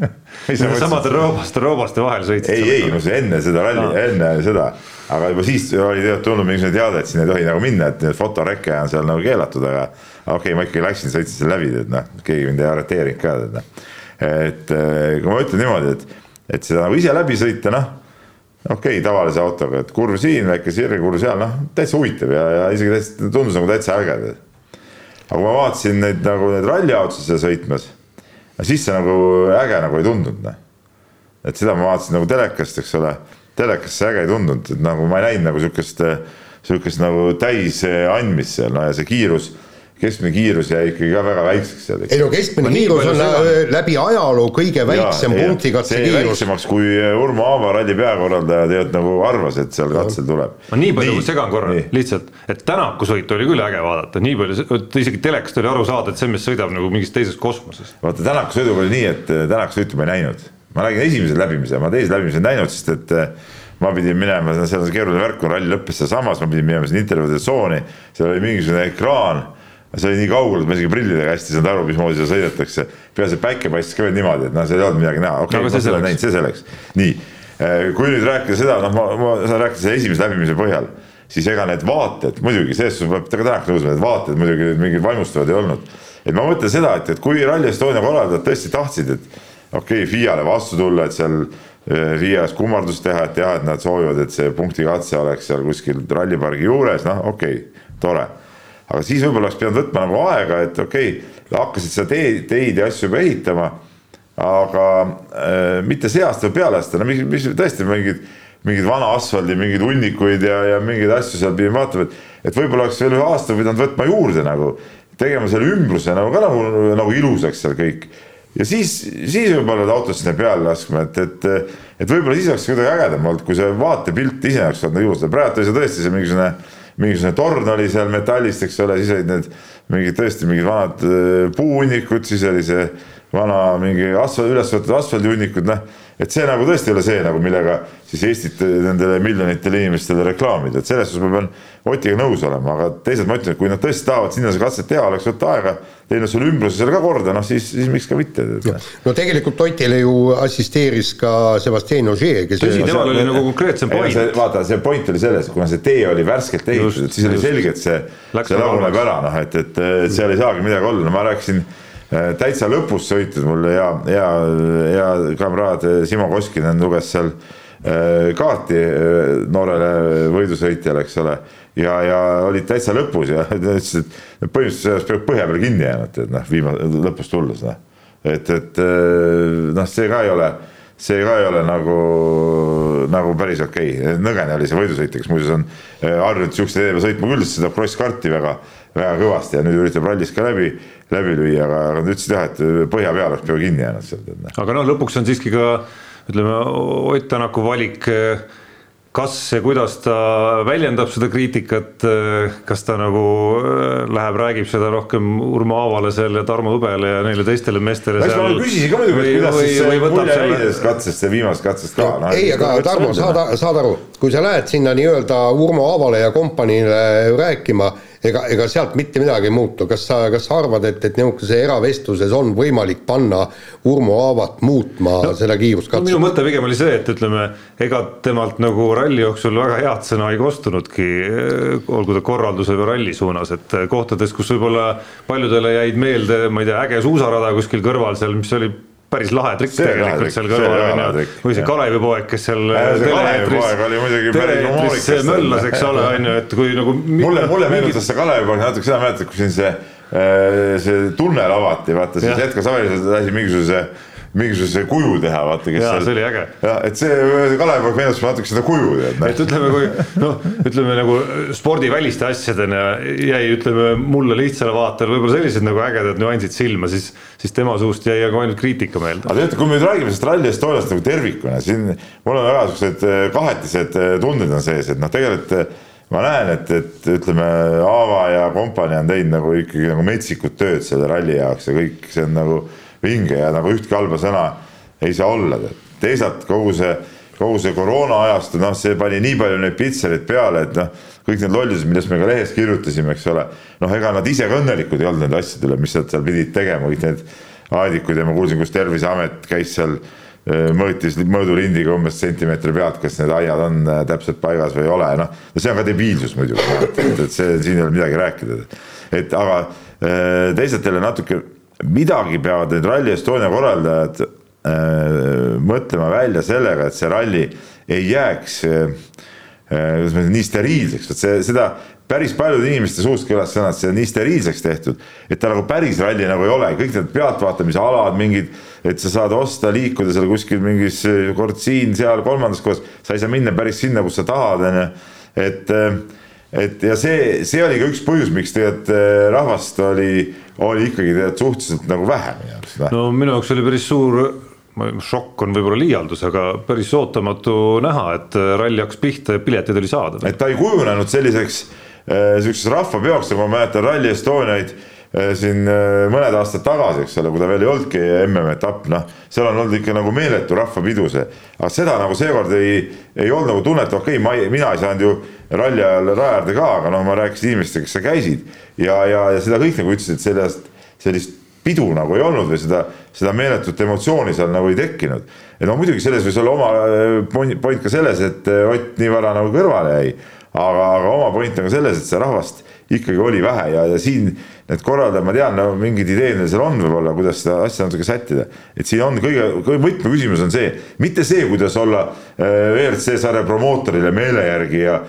samade roobaste, roobaste vahel sõitsid. ei, ei, ma enne seda ralli no., enne seda, aga juba siis oli tulnud mingisugune teade, et siin ei tohi nagu minna, et fotoreke on seal nagu keelatud, aga okei okay,, ma ikkagi läksin, sõitsin seal läbi, tead noh, keegi mind ei arreteerinud ka, tead noh. et äh, kui ma ütlen niimoodi, et, et seda nagu ise läbi sõita, noh okei okay,, tavalise autoga, et kurv siin, väike sirgekurv seal, noh, täitsa huvitav ja, ja isegi täitsa tundus nagu täitsa äge. aga kui ma vaatasin neid nagu neid ralliautosid seal sõitmas, siis see nagu äge nagu ei tundunud, noh. et seda ma vaatasin nagu telekast, eks ole, telekas see äge ei tundunud, et nagu ma ei näinud nagu sihukest, sihukest nagu täis andmist seal, no ja see kiirus keskmine kiirus jäi ikkagi ka väga väikseks seal. ei no keskmine no, kiirus on seda... Äh, läbi ajaloo kõige väiksem punktikatse kiirus. väiksemaks, kui äh, Urmo Aava ralli peakorraldaja tegelikult nagu arvas, et seal katsel tuleb. ma nii palju nii. segan korra nii. lihtsalt, et Tänaku sõitu oli küll äge vaadata, nii palju, isegi telekast oli aru saada, et see mees sõidab nagu mingis teises kosmoses. vaata Tänaku sõiduga oli nii, et äh, Tänaku sõitu ma ei näinud, ma nägin esimese läbimise, ma teise läbimise ei näinud, sest et ma pidin minema, seal on see keeruline värk, kui ralli lõppes sealsamas, ma pidin minema sinna intervjuude tsooni, seal oli mingisugune ekraan see oli nii kaugel, et ma isegi prillidega hästi ei saanud aru, mismoodi seal sõidetakse. peaasi, et päike paistis ka veel niimoodi, et noh, seal ei olnud midagi näha, okei okay, no,, ma seda näinud, see selleks. nii, äh, kui nüüd rääkida seda, noh, ma, ma saan rääkida selle esimese läbimise põhjal, siis ega need vaated muidugi, selles suhtes peab ka tänaks nõus, need vaated muidugi mingid vaimustavad ei olnud. et ma mõtlen seda, et, et kui Rally Estonia korraldajad tõesti tahtsid, et okei okay,, FIA-le vastu tulla, et seal äh, FIA-s kummardust teha, et jah, et nad soovivad, et see punktikatse oleks seal kuskil rallipargi juures, noh, okei okay,, tore aga siis võib-olla oleks pidanud võtma nagu aega, et okei okay,, hakkasid seda teed, teid ja asju juba ehitama. aga äh, mitte see aasta või peale aasta, no mis, mis tõesti mingid, mingid vana asfaldi, mingeid hunnikuid ja, ja mingeid asju seal pidime vaatama, et, et võib-olla oleks veel ühe aasta pidanud võtma juurde nagu, tegema selle ümbruse nagu ka nagu, nagu ilusaks seal kõik. Ja siis, siis võib-olla need autod sinna peale laskma, et, et, et võib-olla siis oleks kuidagi ägedam olnud, kui see vaatepilt ise oleks olnud ilus, praegu oli see tõesti see mingisugune mingisugune torn oli seal metallist, eks ole, siis olid need mingid tõesti mingid vanad äh, puuhunnikud, siis oli see vana mingi asfalt, üles võetud asfaldihunnikud, noh. Et see nagu tõesti ei ole see nagu, millega siis Eestit nendele miljonitele inimestele reklaamida, et selles suhtes ma pean Otiga nõus olema, aga teisalt ma ütlen, et kui nad tõesti tahavad sinna seda katset teha, oleks võtta aega, teinud selle ümbruse seal ka korda, noh siis, siis miks ka mitte. no tegelikult Otile ju assisteeris ka Sebastian Ogier, kes tõsi, temal oli nagu konkreetsem point. vaata, see point oli selles, kuna see tee oli värskelt ehitatud, siis oli selge, et see, see laguneb ära, noh et, et, seal ei saagi midagi olla, no ma rääkisin täitsa lõpus sõitnud mul hea, hea, hea kamraad Simo Koskinen luges seal äh, kaarti äh, noorele võidusõitjale, eks ole ja, ja olid täitsa lõpus ja ütlesid, et põhimõtteliselt peab põhja peal kinni jäänud, et noh, viimase, lõpus tulles noh. et, et noh, see ka ei ole, see ka ei ole nagu, nagu päris okei okay., nõgene oli see võidusõitja, kes muuseas on harjunud sihukeste teede peal sõitma küll, seda krosskarti väga, väga kõvasti ja nüüd üritab rallis ka läbi, läbi lüüa, aga, aga nad ütlesid jah, et põhja peal oleks peaaegu kinni jäänud sealt. Noh. aga noh, lõpuks on siiski ka ütleme, Ott Tänaku valik kas ja kuidas ta väljendab seda kriitikat, kas ta nagu äh, läheb, räägib seda rohkem Urmo Aavale seal ja Tarmo Hõbele ja neile teistele meestele. eks ma küsisin ka muidugi, et kuidas või, siis see mulje jäi sellest katsest ja viimasest katsest ka no,. ei, aga Tarmo, saad, saad aru, kui sa lähed sinna nii-öelda Urmo Aavale ja kompaniile rääkima ega, ega sealt mitte midagi ei muutu, kas sa, kas sa arvad, et, et niisuguse eravestluses on võimalik panna Urmo Aavat muutma no, seda kiiruskatset no,? minu mõte pigem oli see, et ütleme, ega temalt nagu ralli jooksul väga head sõna ei kostunudki, olgu ta korralduse või ralli suunas, et kohtades, kus võib-olla paljudele jäid meelde, ma ei tea, äge suusarada kuskil kõrval seal, mis oli päris lahe trikk tegelikult seal kõrval on ju, või see Kalevipoeg, kes seal teleeetris möllas, eks ole, on ju, et kui nagu mulle, mulle meenutas see Kalevipoeg natuke seda mäletad, kui siin see äh, see tunnel avati, vaata siis Edgar Savisaar lasi mingisuguse mingisuguse kuju teha, vaata, kes jaa, see oli äge. jah, et see Kalevipoeg meenutas natuke seda kuju, tead. et ütleme, kui noh, ütleme nagu spordiväliste asjadena jäi, ütleme mulle lihtsale vaatajale võib-olla sellised nagu ägedad nüansid silma, siis, siis tema suust jäi aga ainult kriitika meelde. aga teate, kui me nüüd räägime sellest Rally Estoniast nagu tervikuna, siin mul on väga siuksed eh, kahetised eh, tunded on sees, et noh, tegelikult ma näen, et, et ütleme, Aava ja kompanii on teinud nagu ikkagi nagu metsikut tööd selle ralli jaoks ja kõik see on nagu vinge ja nagu ühtki halba sõna ei saa olla. teisalt kogu see, kogu see koroona ajastu, noh, see pani nii palju neid pitsereid peale, et noh, kõik need lollused, millest me ka lehes kirjutasime, eks ole. noh, ega nad ise ka õnnelikud ei olnud nende asjade üle, mis nad seal pidid tegema, kõik need aadikud ja ma kuulsin, kus Terviseamet käis seal äh, mõõtis mõõdulindiga umbes sentimeetri pealt, kas need aiad on äh, täpselt paigas või ei ole, noh. no see on ka debiilsus muidugi, et, et see siin ei ole midagi rääkida. et aga äh, teisalt jälle natuke midagi peavad need Rally Estonia korraldajad äh, mõtlema välja sellega, et see ralli ei jääks äh, kuidas ma ütlen, nii steriilseks, vot see, seda päris paljude inimeste suust kõlas sõna, et see on nii steriilseks tehtud, et ta nagu päris ralli nagu ei ole, kõik need pealtvaatamise alad, mingid, et sa saad osta, liikuda seal kuskil mingis kord siin, seal, kolmandas kohas, sa ei saa minna päris sinna, kus sa tahad, on ju, et et ja see, see oli ka üks põhjus, miks tegelikult rahvast oli, oli ikkagi tegelikult suhteliselt nagu vähe minu jaoks. no minu jaoks oli päris suur šokk on võib-olla liialdus, aga päris ootamatu näha, et ralli hakkas pihta ja piletid oli saada. et ta ei kujunenud selliseks äh, sihukeseks rahvapeoks, nagu ma mäletan Rally Estoniaid äh, siin äh, mõned aastad tagasi, eks ole, kui ta veel ei olnudki MM-etapp, noh, seal on olnud ikka nagu meeletu rahvapidu see. aga seda nagu seekord ei, ei olnud nagu tunnet, okei okay,, ma ei, mina ei saanud ju ralli ajal raja äärde ka, aga noh, ma rääkisin inimestega, kes seal käisid ja, ja, ja seda kõik nagu ütlesid, et sellest, sellist pidu nagu ei olnud või seda, seda meeletut emotsiooni seal nagu ei tekkinud. et no muidugi selles võis olla oma äh, point ka selles, et äh, Ott nii vara nagu kõrvale jäi, aga, aga oma point on ka selles, et seda rahvast ikkagi oli vähe ja, ja siin need korraldajad, ma tean no,, mingid ideed neil seal on võib-olla, kuidas seda asja natuke sättida. et siin on kõige, kõige võtmeküsimus on see, mitte see, kuidas olla äh, WRC sarja promootorile meele järgi ja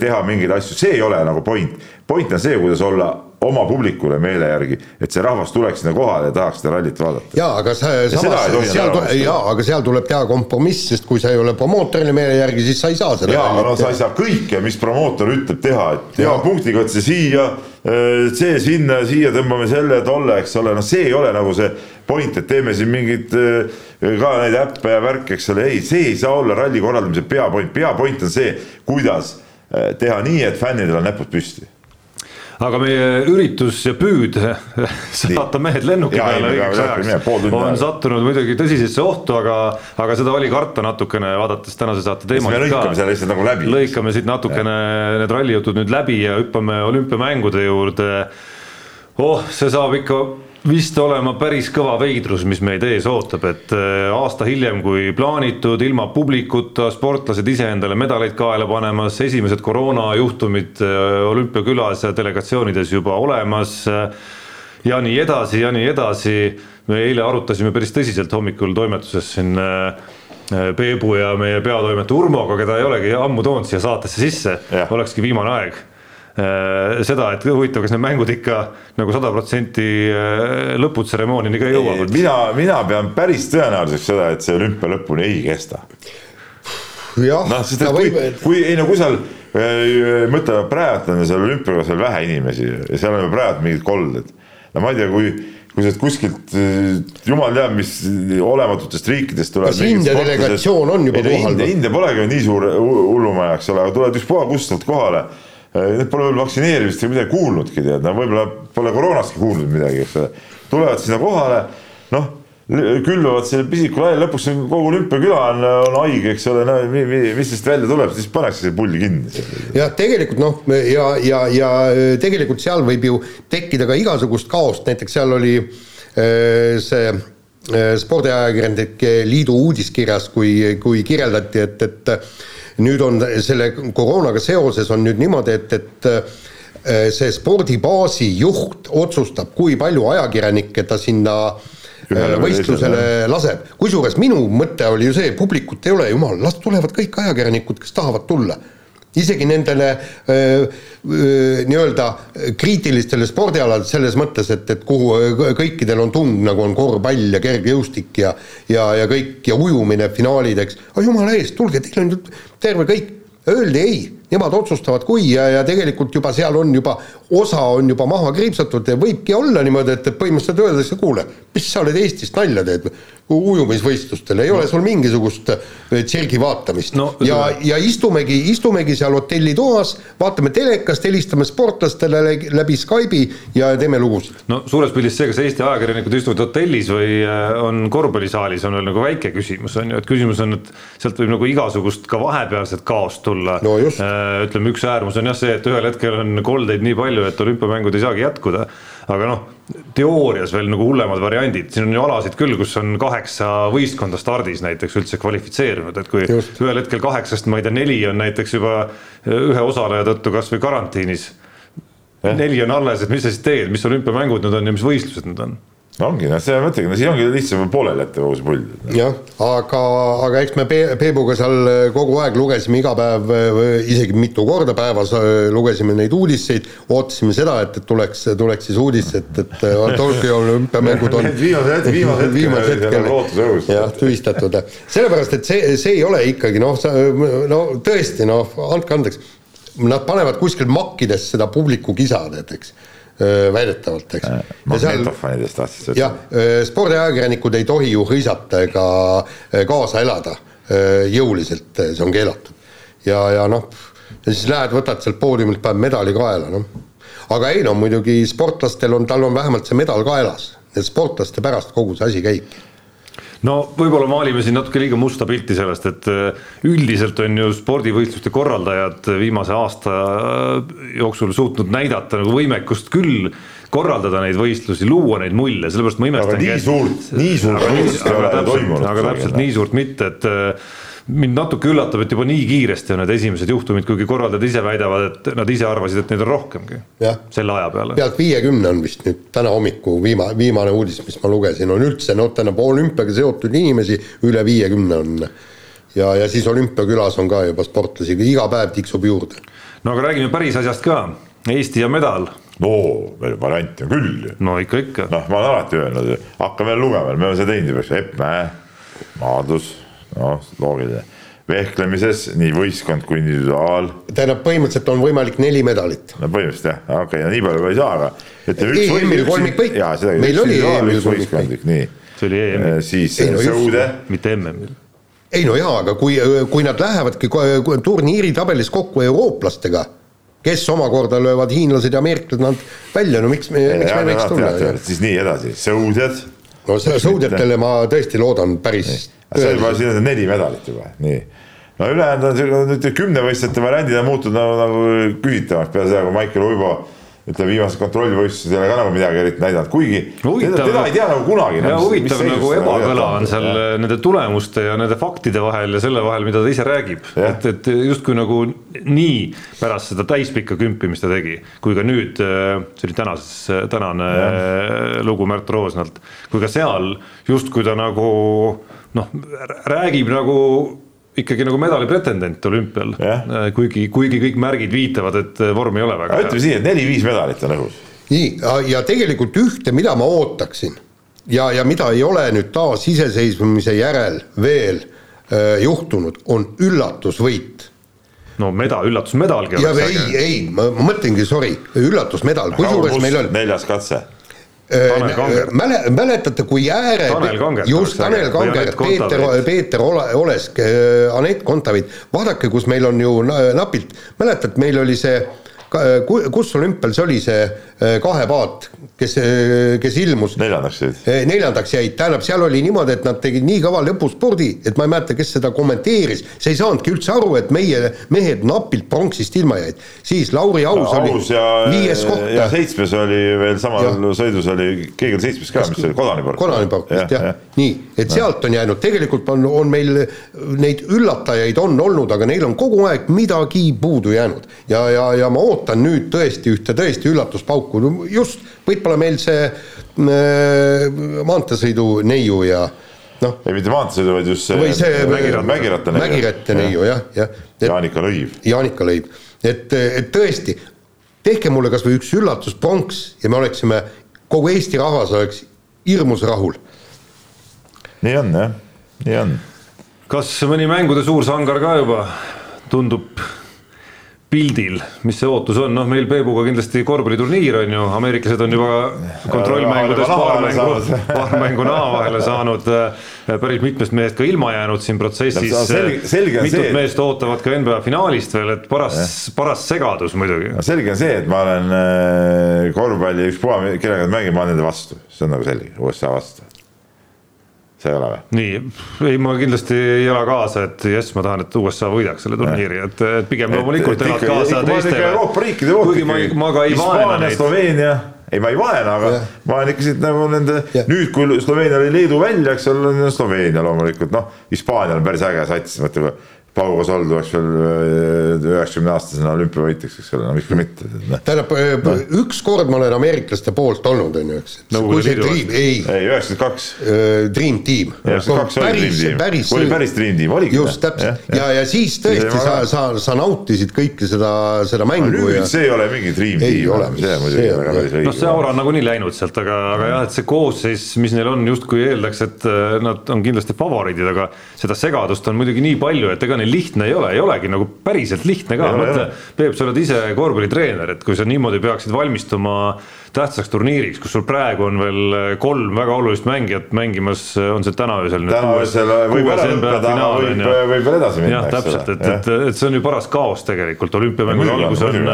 teha mingeid asju, see ei ole nagu point. point on see, kuidas olla oma publikule meele järgi, et see rahvas tuleks sinna kohale ja tahaks seda rallit vaadata. jaa, aga see, samas seal, jaa, aga seal tuleb teha kompromiss, sest kui sa ei ole promootorile meele järgi, siis sa ei saa seda jaa, aga no sa ei saa kõike, mis promootor ütleb teha, et jaa, punktiga otse siia, äh, see sinna, siia tõmbame selle, tolle, eks ole, noh, see ei ole nagu see point, et teeme siin mingit äh, ka neid äppe ja värke, eks ole, ei, see ei saa olla ralli korraldamise peapoint, peapoint on see, kuidas äh, teha nii, et fännidel on näpud püsti aga meie üritus ja püüd saata mehed lennuki peale õigeks ajaks on sattunud muidugi tõsisesse ohtu, aga, aga seda oli karta natukene, vaadates tänase saate teemasid ka. lõikame selle lihtsalt nagu läbi. lõikame siit natukene ja. need rallijutud nüüd läbi ja hüppame olümpiamängude juurde. oh, see saab ikka vist olema päris kõva veidrus, mis meid ees ootab, et äh, aasta hiljem kui plaanitud, ilma publikuta, sportlased ise endale medaleid kaela panemas, esimesed koroonajuhtumid äh, olümpiakülas ja delegatsioonides juba olemas äh, ja nii edasi ja nii edasi. me eile arutasime päris tõsiselt hommikul toimetuses siin Peebu ja meie peatoimetaja Urmoga, keda ei olegi ammu toonud siia saatesse sisse, olekski viimane aeg seda, et huvitav, kas need mängud ikka nagu sada protsenti äh, lõputseremooniani ka jõuavad? mina, mina pean päris tõenäoliseks seda, et see olümpia lõpuni ei kesta. noh, sest et kui, kui ei no kui seal äh, mõtle, praegu on seal olümpiaga seal vähe inimesi ja seal on praegu mingid kolded. no ma ei tea, kui kui sealt kuskilt jumal teab, mis olematutest riikidest tuleb. kas India delegatsioon on juba kohal? India polegi ju nii suur hullumaja, eks ole, aga tulevad ükspuha kust sealt kohale Äh, need pole veel vaktsineerimist ega midagi kuulnudki, tead, no võib-olla pole koroonastki kuulnud midagi, eks ole. tulevad sinna kohale, noh, külvavad selle pisiku laiali, lõpuks kogu olümpiaküla on, on haige, eks ole, no mis sellest välja tuleb, siis pannakse see pull kinni. jah, tegelikult noh, ja, ja, ja tegelikult seal võib ju tekkida ka igasugust kaost, näiteks seal oli äh, see äh, spordiajakirjanike liidu uudiskirjas, kui, kui kirjeldati, et, et nüüd on selle koroonaga seoses on nüüd niimoodi, et, et äh, see spordibaasi juht otsustab, kui palju ajakirjanikke ta sinna äh, võistlusele laseb, kusjuures minu mõte oli ju see, publikut ei ole, jumal, las tulevad kõik ajakirjanikud, kes tahavad tulla isegi nendele nii-öelda kriitilistele spordialadele selles mõttes, et, et kuhu kõikidel on tung, nagu on korvpall ja kergejõustik ja ja, ja kõik ja ujumine finaalid, eks, aga jumala eest, tulge, teil on terve kõik, öeldi ei nemad otsustavad, kui ja, ja tegelikult juba seal on juba, osa on juba maha kriipsatud ja võibki olla niimoodi, et põhimõtteliselt öeldakse, kuule, mis sa oled Eestist nalja teed, ujumisvõistlustel ei no. ole sul mingisugust äh, tsirgi vaatamist no, ja, ja istumegi, istumegi seal hotellitoas, vaatame telekast, helistame sportlastele läbi Skype'i ja teeme lugusid. no suures pildis see, kas Eesti ajakirjanikud istuvad hotellis või äh, on korvpallisaalis, on veel nagu väike küsimus, on ju, et küsimus on, et sealt võib nagu igasugust ka vahepealset kaost tulla no just Äh, ütleme, üks äärmus on jah see, et ühel hetkel on koldeid nii palju, et olümpiamängud ei saagi jätkuda. aga noh, teoorias veel nagu hullemad variandid, siin on ju alasid küll, kus on kaheksa võistkonda stardis näiteks üldse kvalifitseerunud, et kui Just. ühel hetkel kaheksast, ma ei tea, neli on näiteks juba ühe osaleja tõttu kasvõi karantiinis. neli on alles, et mis sa siis teed, mis olümpiamängud need on ja mis võistlused need on no ongi, noh, see mõtlengi, no siin ongi lihtsam pooleli jätta kogu see pull. jah, aga, aga eks me Pe-, Peebuga seal kogu aeg lugesime iga päev, isegi mitu korda päevas lugesime neid uudiseid, ootasime seda, et, et tuleks, tuleks siis uudis, et, et Tokyo olümpiamängud on viimase hetkel, viimase hetkel, viimase hetkel lootuse õhus. jah, tühistatud, sellepärast et see, see ei ole ikkagi noh, no tõesti noh, andke andeks, nad panevad kuskil makkides seda publiku kisa, tead, eks väidetavalt, eks. magnetofonidest tahtsid sa ütelda? jah, spordiajakirjanikud ei tohi ju hõisata ega kaasa elada jõuliselt, see on keelatud. ja, ja noh, ja siis lähed, võtad sealt poodiumilt, paned medali kaela, noh. aga ei no muidugi sportlastel on, tal on vähemalt see medal kaelas, et sportlaste pärast kogu see asi käibki no võib-olla maalime siin natuke liiga musta pilti sellest, et äh, üldiselt on ju spordivõistluste korraldajad viimase aasta äh, jooksul suutnud näidata nagu võimekust küll korraldada neid võistlusi, luua neid mulje, sellepärast ma imestan. aga nii suurt, nii suurt võistlust ei ole toimunud. aga täpselt nii suurt mitte, et äh, mind natuke üllatab, et juba nii kiiresti on need esimesed juhtumid, kuigi korraldajad ise väidavad, et nad ise arvasid, et neid on rohkemgi selle aja peale. pealt viiekümne on vist nüüd täna hommiku viima-, viimane uudis, mis ma lugesin, on üldse noh, tähendab olümpiaga seotud inimesi üle viiekümne on. ja, ja siis olümpiakülas on ka juba sportlasi, iga päev tiksub juurde. no aga räägime päris asjast ka, Eesti ja medal no veel variante on küll ju. no ikka, ikka. noh, ma olen alati öelnud, hakka veel lugema, me oleme seda teinud juba, Epp Mäe, Maadlus noh, loogiline. vehklemises nii võistkond kui individuaal. tähendab, põhimõtteliselt on võimalik neli medalit. no põhimõtteliselt jah, okei okay,, no nii palju ei saa, aga ütleme üks EM-il kolmikvõit. meil oli EM-il kolmikvõit, nii. see oli EM. Äh, siis no sõude. mitte MM-il ei no jaa, aga kui, kui nad lähevadki turniiri tabelis kokku eurooplastega, kes omakorda löövad hiinlased ja ameeriklased nad välja, no miks me, miks me võiks tulla? siis nii edasi, sõudjad. No sõudjatele ma tõesti loodan päris see on juba, siin on neli medalit juba, nii. no ülejäänud on nüüd kümnevõistlejate variandid on muutunud nagu, nagu küsitavaks peale seda, kui Maicel Uibo ütleme viimased kontrollivõistlused ei ole ka nagu midagi eriti näidanud, kuigi huvitav, teda, teda ei tea nagu kunagi. ja huvitav nagu ebakõla on seal ja. nende tulemuste ja nende faktide vahel ja selle vahel, mida ta ise räägib. et, et justkui nagu nii pärast seda täispikka kümpi, mis ta tegi, kui ka nüüd, see oli tänases, tänane ja. lugu Märt Roosnalt, kui ka seal justkui ta nagu noh, räägib nagu ikkagi nagu medali pretendent olümpial yeah., äh, kuigi, kuigi kõik märgid viitavad, et äh, vorm ei ole väga hea. ütleme nii, et neli-viis medalit on õhus. nii, ja tegelikult ühte, mida ma ootaksin ja, ja mida ei ole nüüd taasiseseisvumise järel veel äh, juhtunud, on üllatusvõit no medal, üllatusmedalgi. ja ei, ei, ma, mõtlengi, sorry, üllatusmedal, kusjuures meil on. neljas katse mäle-, mäletate, kui ääre, just Tanel Kangert, Peeter, Peeter Ole, Olesk, äh, Anett Kontaveit, vaadake, kus meil on ju napilt, mäletad, meil oli see, kus olümpial see oli see äh, kahepaat, kes, kes ilmus. neljandaks jäid. neljandaks jäid, tähendab, seal oli niimoodi, et nad tegid nii kõva lõpuspordi, et ma ei mäleta, kes seda kommenteeris, see ei saanudki üldse aru, et meie mehed napilt pronksist ilma jäid. siis Lauri Aus no, oli ja, viies koht. ja seitsmes oli veel samal ja. sõidus oli, keegi oli seitsmes ka, mis see oli, Kodanipork. Kodanipork vist jah ja. ja., nii, et sealt on jäänud, tegelikult on, on meil neid üllatajaid on olnud, aga neil on kogu aeg midagi puudu jäänud. ja, ja, ja ma ootan nüüd tõesti ühte tõesti üllatuspauku, just võib-olla meil see äh, maanteesõidu neiu ja noh. ei, mitte maanteesõidu, vaid just see, või see mägiratta neiu. mägiratta neiu jah, jah. Jaanika Lõiv. Jaanika Lõiv, et, et tõesti, tehke mulle kas või üks üllatuspronks ja me oleksime, kogu Eesti rahvas oleks hirmus rahul. nii on jah, nii on. kas mõni mängude suur sangar ka juba tundub pildil, mis see ootus on, noh, meil Peebuga kindlasti korvpalliturniir on ju, ameeriklased on juba kontrollmängudes paar mängu, paar mängu naha vahele saanud, äh, päris mitmest mehest ka ilma jäänud siin protsessis. mitut meest ootavad ka NBA finaalist veel, et paras, paras segadus muidugi. selge on see, et ma olen äh, korvpalli ükspuha, kellega nad mängivad, ma olen nende vastu, see on nagu selge, USA vastu see ei ole või? nii, ei ma kindlasti ei ela kaasa, et jess, ma tahan, et USA võidaks selle turniiri, et, et pigem loomulikult elad kaasa teistele. Euroopa riikide poolt ikkagi. ma, ka ei vaena neid. Sloveenia, ei ma ei vaena, aga ja. ma olen ikka siit nagu nende, nüüd kui Sloveenia oli Leedu välja, eks ole, Sloveenia loomulikult, noh, Hispaania on päris äge sats, mõtle Pau Gasol tuleks veel äh, üheksakümne aastasena olümpiavõitjaks, eks ole, no miks ka mitte. Noh. tähendab no., üks kord ma olen ameeriklaste poolt olnud, on ju, eks. kui see Dream, ei. ei, üheksakümmend kaks. Dream Team. Dream Team, päris, oli päris Dream Team, oligi. just, täpselt, ja, ja siis tõesti sa, sa, sa nautisid kõike seda, seda mängu. nüüd ja... see ei ole mingi Dream Team enam, see muidugi ei ole päris õige. noh, see aura on nagunii läinud sealt, aga, aga jah, et see koosseis, mis neil on, justkui eeldaks, et äh, nad on kindlasti favoriidid, aga seda segadust on muidugi nii palju, et ega neil lihtne ei ole, ei olegi nagu päriselt lihtne ka, mõtle, Peep, sa oled ise korvpallitreener, et kui sa niimoodi peaksid valmistuma tähtsaks turniiriks, kus sul praegu on veel kolm väga olulist mängijat mängimas, on see täna öösel. täna öösel võib ära lõpetada, võib, võib veel edasi minna. jah, täpselt, et, et, et see on ju paras kaos tegelikult, olümpiamängude algus on,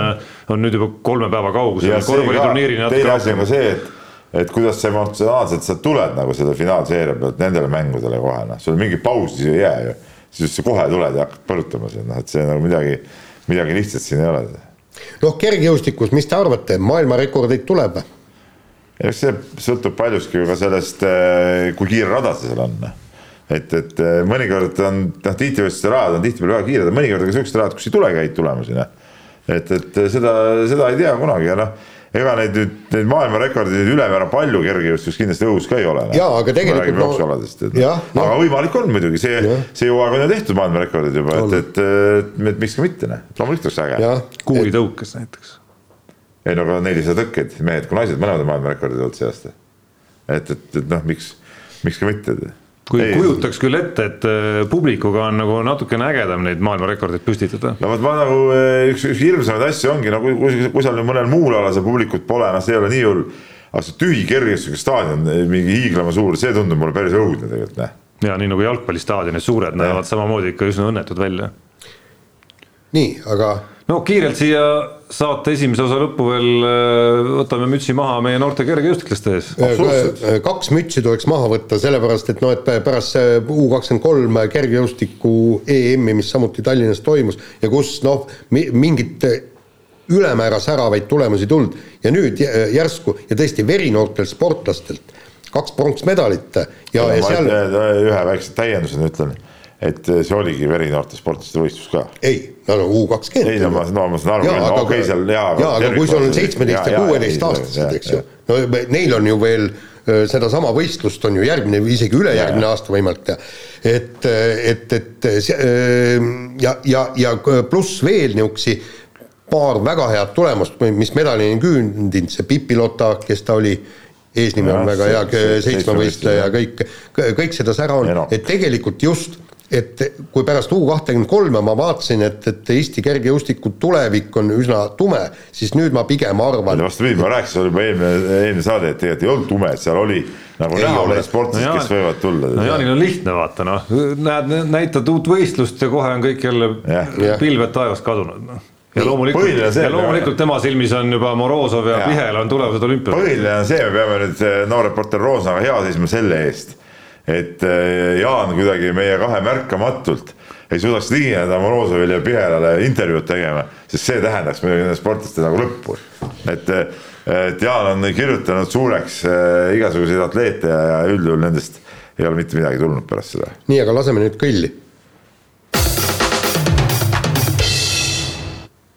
on nüüd juba kolme päeva kaugusel. teine asi on ka see, et et kuidas sa emotsionaalselt sa tuled nagu selle finaalseeria pealt nendele mängudele kohe, noh, sul mingit pausi ei jää ju siis sa kohe tuled ja hakkad põrutama siin, noh et see nagu midagi, midagi lihtsat siin ei ole. noh, kergejõustikus, mis te arvate, maailmarekordeid tuleb? eks see sõltub paljuski ka sellest, eh, kui kiire rada see seal on. Noh. et, et eh, mõnikord on, noh, tiitlivõistluste rajad on tihtipeale väga kiired, mõnikord on ka siuksed rajad, kus ei tulegi häid tulemusi, noh. et, et seda, seda ei tea kunagi ja noh ega neid nüüd, neid maailmarekordeid ülemäära palju kergejõustikus kindlasti õhus ka ei ole. jaa, aga tegelikult no, jooksualadest, et jah, no. aga võimalik on muidugi, see, see hooaeg on ju tehtud maailmarekordid juba, et, et, et, et miks ka mitte, noh, loomulikult oleks äge. kuulitõukes näiteks. ei no aga nelisada tõkkeid, mehed kui naised, mõlemad on maailmarekordid olnud see aasta. et, et, et noh, miks, miks ka mitte kui ei, kujutaks küll ette, et äh, publikuga on nagu natukene ägedam neid maailmarekordeid püstitada. no vot ma nagu äh, üks, üks hirmsamaid asju ongi nagu kui, kui seal mõnel muul alal seda publikut pole, noh, see ei ole nii hull. aga see tühi kergejõustike staadion, äh, mingi hiiglama suur, see tundub mulle päris õudne tegelikult, noh. ja nii nagu jalgpallistaadionid, suured näevad samamoodi ikka üsna õnnetud välja. nii, aga no kiirelt siia saate esimese osa lõppu veel äh, võtame mütsi maha meie noorte kergejõustiklaste ees. Äh, kaks mütsi tuleks maha võtta, sellepärast et noh, et pärast see U kakskümmend kolm kergejõustiku EM-i, mis samuti Tallinnas toimus ja kus noh, mingit ülemäära säravaid tulemusi tulnud ja nüüd järsku ja tõesti verinoortel sportlastelt kaks pronksmedalit ja, ja, ja seal. ühe väikse täiendusena ütlen et see oligi verinoorte sportlaste võistlus ka. ei, nad on U kakskümmend. ei no ma, no ma saan aru, okei okay, seal jaa. jaa, aga kui sul on seitsmeteist ja kuueteistaastased, eks ju, no neil on ju veel sedasama võistlust on ju järgmine või isegi ülejärgmine aasta võimalik teha. et, et, et ja, ja, ja pluss veel niisugusi paar väga head tulemust, mis medalini küündinud, see Pipi Lotta, kes ta oli, eesnimi on väga hea, seitsmevõistleja ja kõik, kõik seda sära on, et tegelikult just et kui pärast U kahtekümmend kolme ma vaatasin, et, et Eesti kergejõustiku tulevik on üsna tume, siis nüüd ma pigem arvan. vastupidi, ma rääkisin juba eelmine, eelmine saade, et tegelikult ei olnud tume, et seal oli nagu ei näha mõned sportlased no, kes võivad tulla. no Jaanil on lihtne vaata noh, näed, näitad uut võistlust ja kohe on kõik jälle ja. pilved taevast kadunud noh ja loomulikult, ja loomulikult tema silmis on juba Morozov ja, ja. Pihel on tulevased olümpiad. põhiline on see, me peame nüüd noor reporter Roosnaga hea seisma selle eest et äh, Jaan kuidagi meie kahe märkamatult ei suudaks ligineda Morozovile ja Pihelale intervjuud tegema, sest see tähendaks muidugi nende sportlaste nagu lõppu. et, et Jaan on kirjutanud suureks äh, igasuguseid atleete ja, ja üldjuhul nendest ei ole mitte midagi tulnud pärast seda. nii, aga laseme nüüd kõlli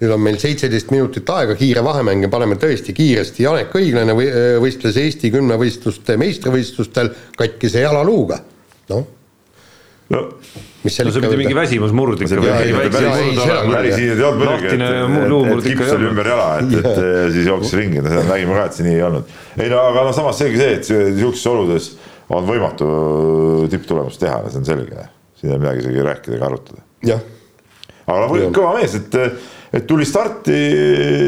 nüüd on meil seitseteist minutit aega, kiire vahemäng ja paneme tõesti kiiresti, Janek Õiglane või, võistles Eesti kümnevõistluste meistrivõistlustel katkise jalaluuga, noh no no, ikka. mingi väsimusmurd ikka. päris nii ei olnud muidugi, et kips oli ümber jala, et, et siis jooksis ringi, no seda nägime ka, et see nii ei olnud. ei no aga noh, samas selge see, et sihukestes oludes on võimatu tipptulemust teha, see on selge. siin ei ole midagi isegi rääkida ega arutada. aga noh, kõva mees, et et tuli starti,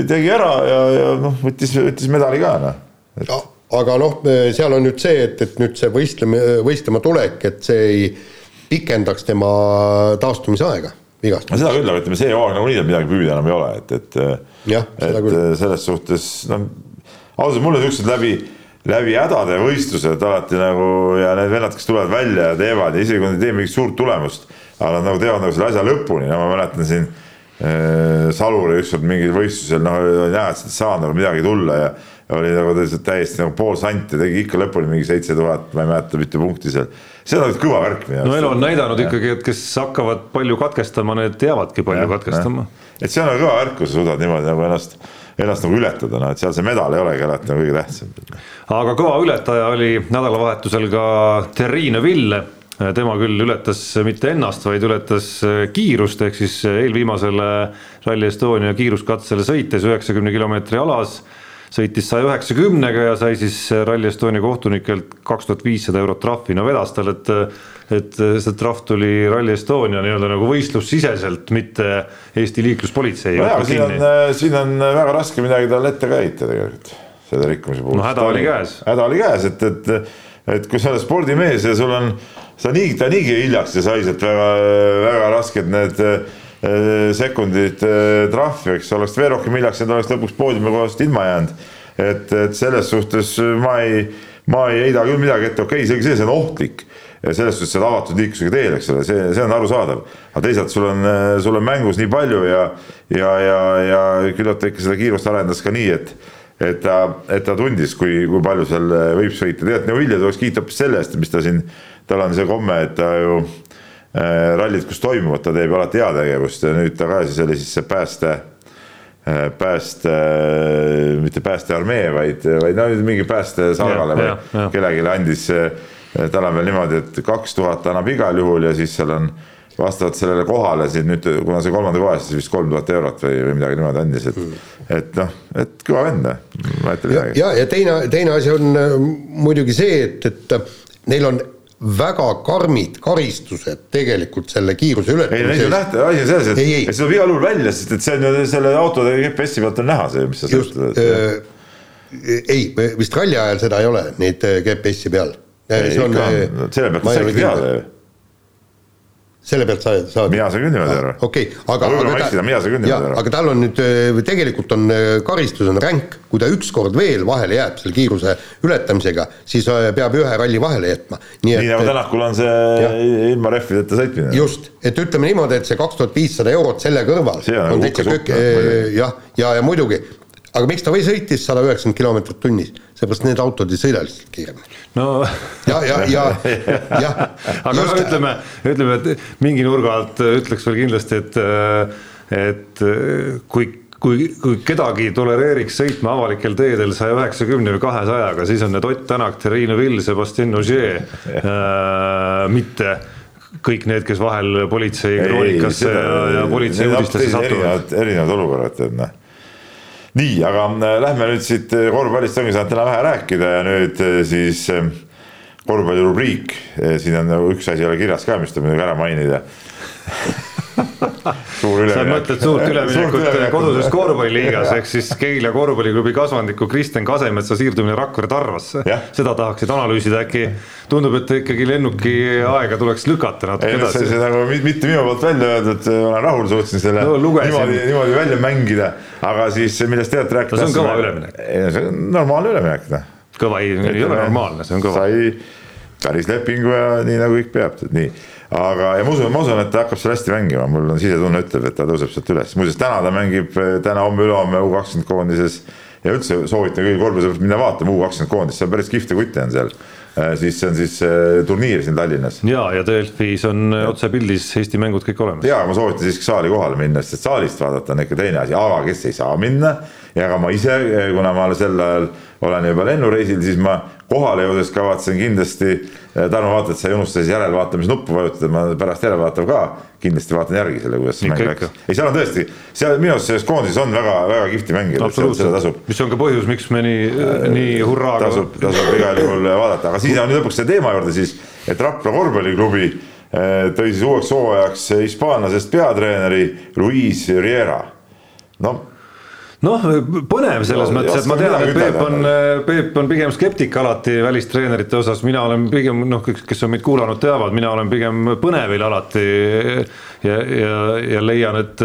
tegi ära ja, ja noh, võttis, võttis medali ka noh et.... aga noh, seal on nüüd see, et, et nüüd see võistlema, võistlema tulek, et see ei pikendaks tema taastumisaega vigast. no seda küll, aga ütleme, see hooaeg nagunii tal midagi püüda enam ei ole, et, et jah, et selles suhtes noh, ausalt mulle siuksed läbi läbi hädade võistlused alati nagu ja need vennad, kes tulevad välja ja teevad ja isegi kui nad ei tee mingit suurt tulemust, aga nad nagu teevad nagu selle asja lõpuni, no ma mäletan siin Äh, Salur ükskord mingil võistlusel, noh, näha, et sealt ei saanud nagu midagi tulla ja, oli nagu täiesti nagu pool santi, tegi ikka lõpuni mingi seitse tuhat, ma ei mäleta, mitu punkti seal. see on kõva värk minu arust. no elu on näidanud ja. ikkagi, et kes hakkavad palju katkestama, need jäävadki palju ja, katkestama. et see on nagu kõva värk, kui sa suudad niimoodi nagu ennast, ennast nagu ületada, noh, et seal see medal ei olegi alati nagu kõige tähtsam. aga kõva ületaja oli nädalavahetusel ka Terrine Ville tema küll ületas mitte ennast, vaid ületas kiirust, ehk siis eelviimasele Rally Estonia kiiruskatsele sõites üheksakümne kilomeetri alas sõitis saja üheksakümnega ja sai siis Rally Estonia kohtunikelt kaks tuhat viissada eurot trahvi, no vedas tal, et et see trahv tuli Rally Estonia nii-öelda nagu võistlussiseselt, mitte Eesti liikluspolitsei. nojah, siin on, siin on väga raske midagi talle ette ka heita tegelikult, selle rikkumise puhul. no häda oli käes. häda oli käes, et, et, et kui sa oled spordimees ja sul on, sa nii, ta niigi hiljaks ja sai sealt väga, väga rasked need Äh, sekundit äh, trahvi, eks oleks veel rohkem hiljaks jäänud, oleks lõpuks poodiumi kohast ilma jäänud. et, et selles suhtes ma ei, ma ei heida küll midagi ette, okei okay,, selge see, see on ohtlik selles suhtes, et avatud liiklusega teel, eks ole, see, see on arusaadav. aga teisalt sul on, sul on mängus nii palju ja, ja, ja, ja küllap ta ikka seda kiirust arendas ka nii, et, et ta, et ta tundis, kui, kui palju seal võib sõita. tegelikult Neuvilja tuleks kiita hoopis selle eest, mis ta siin, tal on see komme, et ta ju Äh, rallid, kus toimuvad, ta teeb alati heategevust ja nüüd ta ka siis oli siis see pääste, äh, pääste, mitte päästearmee, vaid, vaid no mingi päästesalgale või kellelegi andis, tal on veel niimoodi, et kaks tuhat annab igal juhul ja siis seal on vastavalt sellele kohale siin nüüd, kuna see kolmanda koha eest siis vist kolm tuhat eurot või, või midagi niimoodi andis, et et noh, et kõva vend, ma ütlen midagi. ja, ja teine, teine asi on äh, muidugi see, et, et neil on väga karmid karistused tegelikult selle kiiruse ületamise eest. ei, nähta, asi on selles, et, et see tuleb igal juhul välja, sest et see on ju selle autode GPS-i pealt on näha see, mis sa just, äh, ei, vist ralli ajal seda ei ole, neid äh, GPS-i peal. ei, ikka. on, selle pealt on see ikka teada ju selle pealt sa saad? mina saan küll niimoodi aru. okei okay,, aga võib-olla ma eksin, aga mina saan küll niimoodi aru. aga tal on nüüd, äh, tegelikult on äh, karistus on ränk, kui ta ükskord veel vahele jääb selle kiiruse ületamisega, siis äh, peab ühe ralli vahele jätma. nii, nii nagu Tänakul on see ja. ilma rehvideta sõitmine. just, et ütleme niimoodi, et see kaks tuhat viissada eurot selle kõrval kõik, jah, ja, ja muidugi aga miks ta või sõitis sada üheksakümmend kilomeetrit tunnis, seepärast need autod ei sõida lihtsalt kiiremini. no ja, ja, ja, jah. aga just... ütleme, ütleme, et mingi nurga alt ütleks veel kindlasti, et, et kui kui, kui kedagi tolereeriks sõitma avalikel teedel saja üheksakümne või kahesajaga, siis on need Ott Tänak, Terrine Vill, Sebastian Ogier äh,, mitte kõik need, kes vahel politsei kroonikasse ja, ja politsei uudistesse satuvad. erinevad, erinevad olukorrad, et noh nii, aga äh, lähme nüüd siit äh, korvpallist ongi saanud täna vähe rääkida ja nüüd äh, siis korvpallirubriik, siin on nagu üks asi ei ole kirjas ka, mis tuleb muidugi ära mainida sa mõtled suurt üleminekut koduses korvpalliliigas ehk siis Keila korvpalliklubi kasvandiku Kristjan Kasemetsa siirdumine Rakvere Tarvasse. seda tahaksid analüüsida, äkki tundub, et ikkagi lennuki aega tuleks lükata natuke edasi. see, nagu mitte minu poolt välja öeldud, olen rahul, suutsin selle no, niimoodi, niimoodi välja mängida, aga siis millest teate rääkida. see on kõva üleminek. see on normaalne üleminek, noh. kõva ei, ei ole normaalne, see on kõva. sai päris lepingu ja nii nagu kõik peab, nii aga, ja ma usun, ma usun, et ta hakkab seal hästi mängima, mul on sisetunne ütleb, et ta tõuseb sealt üles, muuseas täna ta mängib täna-homme-ülehomme U kakskümmend koondises. ja üldse soovitan kõigil korvpallisõpradel minna vaatama U kakskümmend koondist, seal päris kihvte kutte on seal äh, siis see on siis äh, turniir siin Tallinnas. ja, ja Delfis on otsepildis Eesti mängud kõik olemas. ja ma soovitan siiski saali kohale minna, sest saalist vaadata on ikka teine asi, aga kes ei saa minna ja ka ma ise, kuna ma sel ajal olen juba lennureisil, siis ma kohale jõudes kavatsen kindlasti, eh, Tarmo vaata, et sa ei unusta siis järelvaatamise nuppu vajutada, ma pärast järelvaatav ka kindlasti vaatan järgi selle, kuidas see mäng läks. ei, seal on tõesti, seal minu arust selles koondises on väga-väga kihvti mängida, seda tasub. mis on ka põhjus, miks me nii äh,, nii hurraaga. tasub, tasub igal juhul vaadata, aga siis on lõpuks see teema juurde siis, et Rapla korvpalliklubi äh, tõi siis uueks hooajaks hispaanlasest peatreeneri Luis Riera. no noh, põnev selles no, mõttes, et ma tean, et Peep on, Peep on pigem skeptik alati välistreenerite osas, mina olen pigem noh, kes on meid kuulanud, teavad, mina olen pigem põnevil alati. ja, ja, ja leian, et,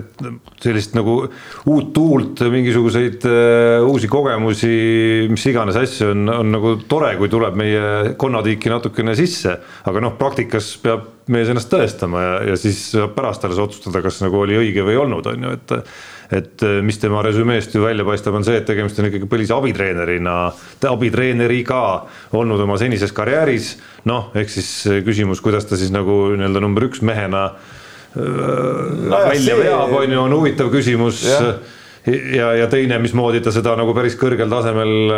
et sellist nagu uut tuult, mingisuguseid uh, uusi kogemusi, mis iganes asju on, on nagu tore, kui tuleb meie konnatiiki natukene sisse, aga noh, praktikas peab mees ennast tõestama ja, ja siis pärast alles otsustada, kas nagu oli õige või ei olnud, on ju, et et äh, mis tema resümeest ju välja paistab, on see, et tegemist on ikkagi põlise abitreenerina, abitreeneriga olnud oma senises karjääris. noh, ehk siis küsimus, kuidas ta siis nagu nii-öelda number üks mehena no, välja veab, on ju, on huvitav küsimus. ja, ja teine, mismoodi ta seda nagu päris kõrgel tasemel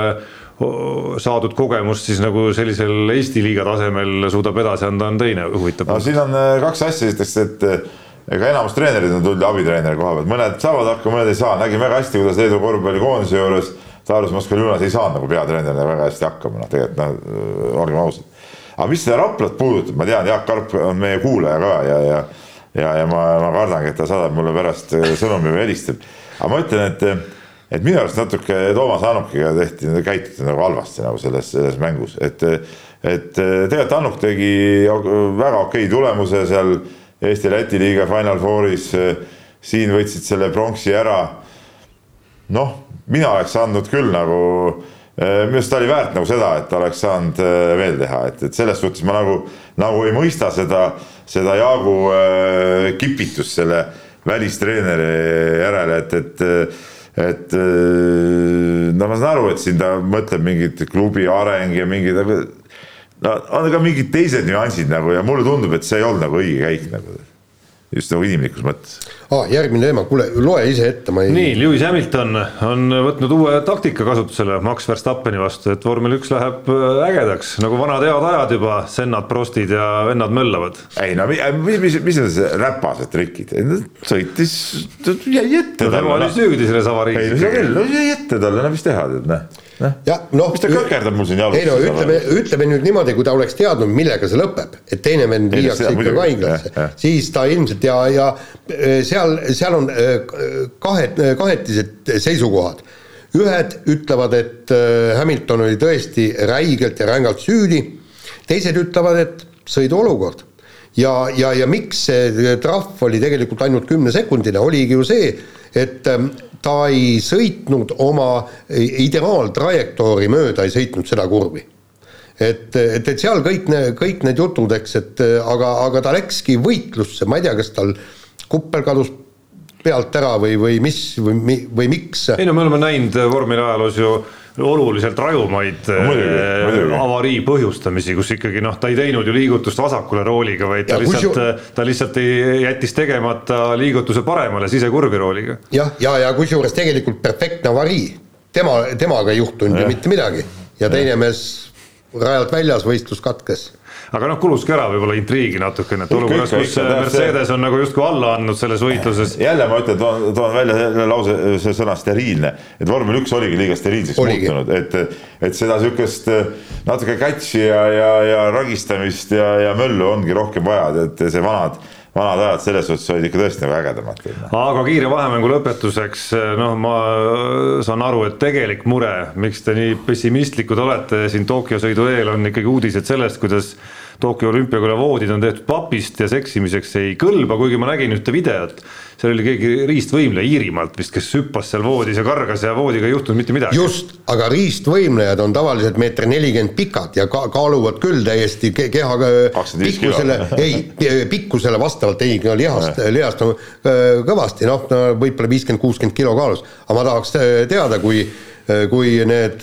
saadud kogemust siis nagu sellisel Eesti liiga tasemel suudab edasi anda, on teine huvitav. no siin on kaks asja, esiteks, et ega enamus treenerid on tulnud abitreeneri koha pealt, mõned saavad hakkama, mõned ei saa, nägin väga hästi, kuidas Leedu korvpallikoondise juures Taarus Moskva-Ljunas ei saanud nagu peatreenerina väga hästi hakkama, noh tegelikult noh, olgem ausad. aga mis seda Raplat puudutab, ma tean, Jaak Karp on meie kuulaja ka ja, ja ja, ja ma, ma kardangi, et ta saadab mulle pärast sõnumi või helistab. aga ma ütlen, et, et minu arust natuke Toomas Annukiga tehti, käituti nagu halvasti nagu selles, selles mängus, et et tegelikult Annuk tegi väga okei tulemuse seal Eesti-Läti liiga Final Fouris, siin võtsid selle pronksi ära. noh, mina oleks andnud küll nagu, minu arust ta oli väärt nagu seda, et oleks saanud eh, veel teha, et, et selles suhtes ma nagu, nagu ei mõista seda, seda Jaagu kipitust selle välistreeneri järele, et, et et eh, no ma saan aru, et siin ta mõtleb mingit klubi areng ja mingid no on ka mingid teised nüansid nagu ja mulle tundub, et see ei olnud nagu õige käik nagu just nagu inimlikus mõttes ah,. järgmine teema, kuule loe ise ette, ma ei. nii, Lewis Hamilton on võtnud uue taktika kasutusele Max Verstappeni vastu, et vormel üks läheb äh, ägedaks nagu vanad head ajad juba, sennad, prostid ja vennad möllavad. ei no mis, mis, mis on see räpased trikid, sõitis, jäi ette. tema oli süüdi selles avariis. ei no see küll, no jäi ette talle, no mis teha tead, noh jah, noh. mis ta kõkerdab mul siin jalus? ei no ütleme, ütleme nüüd niimoodi, kui ta oleks teadnud, millega see lõpeb, et teine vend viiakse ikkagi haiglasse, siis ta ilmselt ja, ja e, seal, seal on e, kahe, kahetised seisukohad. ühed ütlevad, et e, Hamilton oli tõesti räigelt ja rängalt süüdi, teised ütlevad, et sõiduolukord ja, ja, ja miks see trahv oli tegelikult ainult kümnesekundine, oligi ju see, et ta ei sõitnud oma ideaaltrajektoori mööda, ei sõitnud seda kurvi. et, et, et seal kõik need, kõik need jutud, eks, et aga, aga ta läkski võitlusse, ma ei tea, kas tal kuppel kadus pealt ära või, või mis või, või miks. ei no me oleme näinud vormeli ajaloos ju oluliselt rajumaid äh, avarii põhjustamisi, kus ikkagi noh, ta ei teinud ju liigutust vasakule rooliga, vaid ta ja, lihtsalt ju..., ta lihtsalt ei, jättis tegemata liigutuse paremale sisekurvi rooliga. jah, ja, ja, ja kusjuures tegelikult perfektne avarii, tema, temaga ei juhtunud ju mitte midagi ja teine ja. mees rajalt väljas, võistlus katkes. Aga noh, kuluski ära võib-olla intriigi natukene, et olukorras, kus Mercedes on nagu justkui alla andnud selles võitluses. jälle ma ütlen, toon, toon välja selle lause, see sõna steriilne, et vormel üks oligi liiga steriilseks oligi. muutunud, et, et seda sihukest natuke catch'i ja, ja, ja ragistamist ja, ja möllu ongi rohkem vaja, et see vanad vanad ajad selles suhtes olid ikka tõesti nagu ägedamad. aga kiire vahemängu lõpetuseks, noh, ma saan aru, et tegelik mure, miks te nii pessimistlikud olete siin Tokyo sõidu eel, on ikkagi uudised sellest, kuidas Tokyo olümpiakolla voodid on tehtud papist ja seksimiseks ei kõlba, kuigi ma nägin ühte videot. Seal oli keegi riistvõimleja Iirimaalt vist, kes hüppas seal voodis ja kargas ja voodiga ei juhtunud mitte midagi. just, aga riistvõimlejad on tavaliselt meeter nelikümmend pikad ja ka kaaluvad küll täiesti keha pikkusele, ei, pikkusele vastavalt, ei, no lihast, lihast on kõvasti, noh, võib-olla viiskümmend, kuuskümmend kilo kaalus, aga ma tahaks teada, kui kui need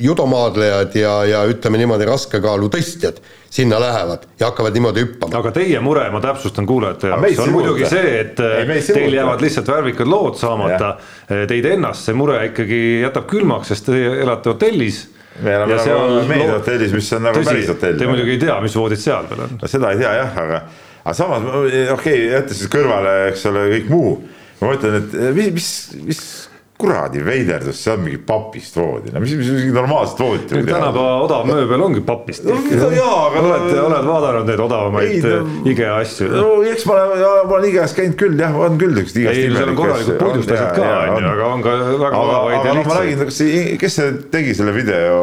judomaadlejad ja, ja ütleme niimoodi, raskekaalu tõstjad sinna lähevad ja hakkavad niimoodi hüppama. aga teie mure, ma täpsustan kuulajate jaoks, on muidugi see, et ei, teil jäävad lihtsalt värvikad lood saamata. Teid ennast see mure ikkagi jätab külmaks, sest te elate hotellis me elame nagu meediahotellis, mis on nagu tõsi, päris hotell. Te muidugi ei tea, mis voodid seal veel on. no seda ei tea jah, aga, aga samas okei okay,, jättes siis kõrvale, eks ole, kõik muu. ma mõtlen, et mis, mis, mis kuradi veiderdus, see on mingi papist voodi, no mis, mis, mis normaalset voodit. tänapäeva odav mööbel ongi papist. no jaa, aga. oled, oled vaadanud neid odavamaid no, IKEA asju? no eks ma olen, ma olen IKEA-s käinud küll jah, on küll siukest igast. ei, seal on korralikud puidustused ka on ju, aga on ka väga odavaid ja lihtsaid. ma räägin, kas see, kes see tegi selle video,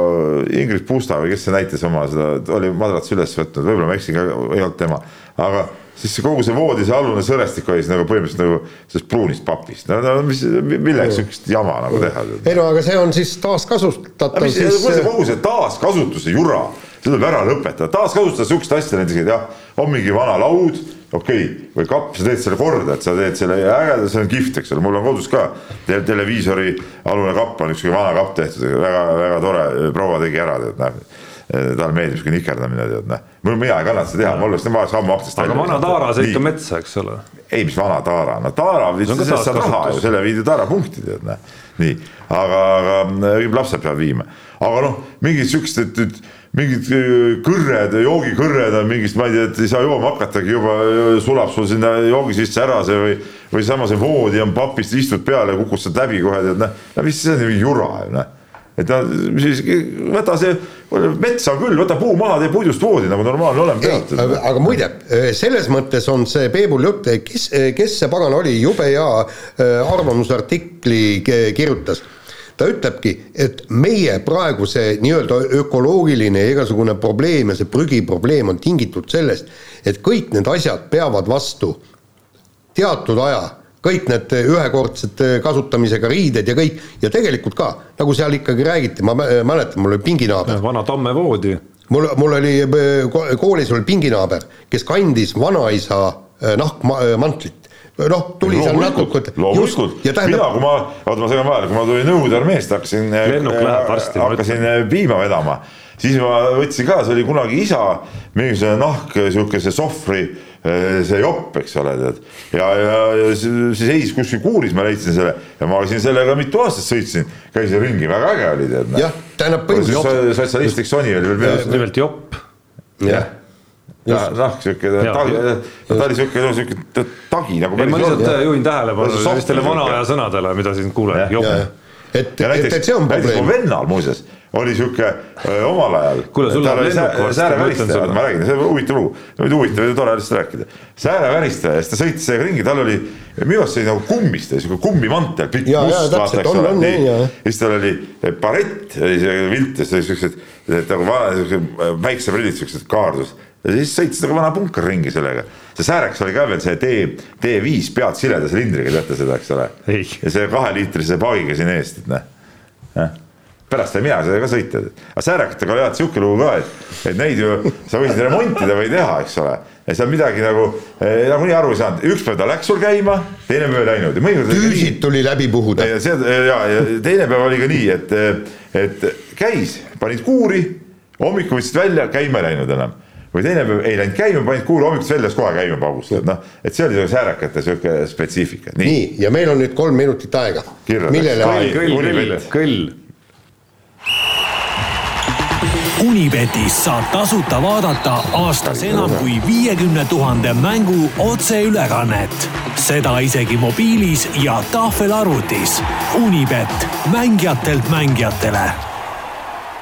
Ingrid Pusta või kes see näitas oma seda, oli madratsi üles võtnud, võib-olla ma eksin ka, ei olnud tema, aga siis kogu see voodi, see alune sõrestik oli siis nagu põhimõtteliselt nagu sellest pruunist papist, no, no mis, milleks sihukest jama nagu teha? ei no aga see on siis taaskasutatav. Siis... kogu see taaskasutuse jura, see tuleb ära lõpetada, taaskasutada sihukest asja näiteks, et jah, on mingi vana laud okei okay., või kapp, sa teed selle korda, et sa teed selle ägeda, see on kihvt, eks ole, mul on kodus ka te televiisori alune kapp on üks vana kapp tehtud, väga-väga tore, proua tegi ära, tead näed talle meeldib sihuke nikerdamine, tead noh. mul, mina ei kannata seda teha, ma oleks tema sammu aktsiast. aga vana taara sõita ikka metsa, eks ole. ei, mis vana taara, no taara, sellest saad raha ju, selle viidi taara punkti, tead noh. nii, aga, aga lapsed peavad viima, aga noh, mingid siuksed, et, et mingid äh, kõrred, joogikõrred on mingist, ma ei tea, et ei saa jooma hakatagi, juba sulab sul sinna joogi sisse ära see või, või sama see voodi on papist, istud peale, kukustad läbi kohe, tead noh, no mis see on, jura ju noh et noh, siis võta see, metsa küll, võta puu maha, tee puidust voodi nagu normaalne olema peab. aga, muide, selles mõttes on see Peebul jutt, kes, kes see pagan oli, jube hea äh, arvamusartikli kirjutas ta ütlebki, et meie praegu see nii-öelda ökoloogiline ja igasugune probleem ja see prügiprobleem on tingitud sellest, et kõik need asjad peavad vastu teatud aja, kõik need ühekordsed kasutamisega riided ja kõik, ja tegelikult ka, nagu seal ikkagi räägiti, ma mäletan, mul oli pinginaaber. vana tammevoodi. mul, mul oli, koolis oli pinginaaber, kes kandis vanaisa eh, nahkmantlit noh, tuli seal natuke. loomulikult, mina, kui ma, oota, ma segan vahele, kui ma tulin Nõukogude armeest, hakkasin, äh, hakkasin äh, piima vedama, siis ma võtsin ka, see oli kunagi isa mingisugune nahk, sihukese sohvri see jopp, eks ole, tead. ja, ja, ja see seis kuskil kuuris, ma leidsin selle ja ma siin sellega mitu aastat sõitsin, käisin ringi, väga äge oli, tead. jah, tähendab põhimõtteliselt. sotsialistlik Sony oli veel peas. nimelt jopp. jah noh, sihuke tagi, ta oli sihuke, sihuke tagi nagu. ma lihtsalt juhin tähelepanu sellistele vana aja sõnadele, mida siin kuuleb, jopp. Et, et, et see on probleem. mu vennal muuseas oli sihuke omal ajal. kuule, sul on lennuk varsti, ma räägin, see on huvitav lugu, huvitav ja tore lihtsalt rääkida. sääreväristaja, siis ta sõitis sellega ringi, tal oli minu arust see oli nagu kummist, sihuke kummimantel, pikk must, vaata, eks ole. ja siis tal oli barett, oli see vilt ja siis olid siuksed nagu vana, siuksed päikseprillid, siuksed kaardus ja siis sõitis nagu vana punker ringi sellega. see sääreks oli ka veel see D, D5 pead sileda silindriga, teate seda, eks ole. ja see kaheliitrise paagiga siin eest, et noh. pärast sain mina seda ka sõita, aga säärekatega oli alati sihuke lugu ka, et, et neid ju sa võisid remontida või teha, eks ole. ja seal midagi nagu eh, nagunii aru ei saanud, üks päev ta läks sul käima, teine päev ei läinud. tüüsid tuli läbi puhuda. ja see ja, ja teine päev oli ka nii, et, et käis, panid kuuri, hommikul võtsid välja, käima ei läinud enam või teine päev ei läinud käima, panid kuulu hommikust väljas kohe käima paugus, noh, et see oli sihuke säärakate sihuke spetsiifika. nii, ja meil on nüüd kolm minutit aega. millele kõll, kõll, kõll, kõll. Unibetis saab tasuta vaadata aastas enam kui viiekümne tuhande mängu otseülekannet. seda isegi mobiilis ja tahvelarvutis. Unibet, mängijatelt mängijatele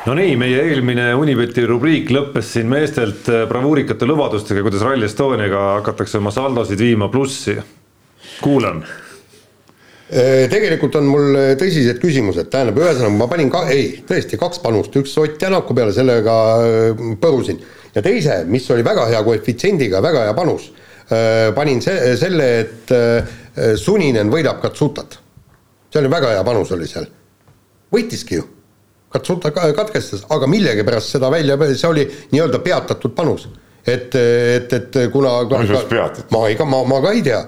no nii, meie eelmine Unibeti rubriik lõppes siin meestelt äh, bravuurikate lubadustega, kuidas Rally Estoniaga hakatakse oma saldosid viima plussi. kuulan äh, tegelikult on mul äh, tõsised küsimused, tähendab, ühesõnaga ma panin ka, ei, tõesti kaks panust, üks Ott Tänaku peale, sellega põrusin. ja teise, mis oli väga hea koefitsiendiga, väga hea panus, panin se-, selle, et Suninen võidab Katsutat. see oli väga hea panus, oli seal. võitiski ju Katsuta katkestas, aga millegipärast seda välja, see oli nii-öelda peatatud panus. et, et, et kuna ma ei, ma, ma ka ei tea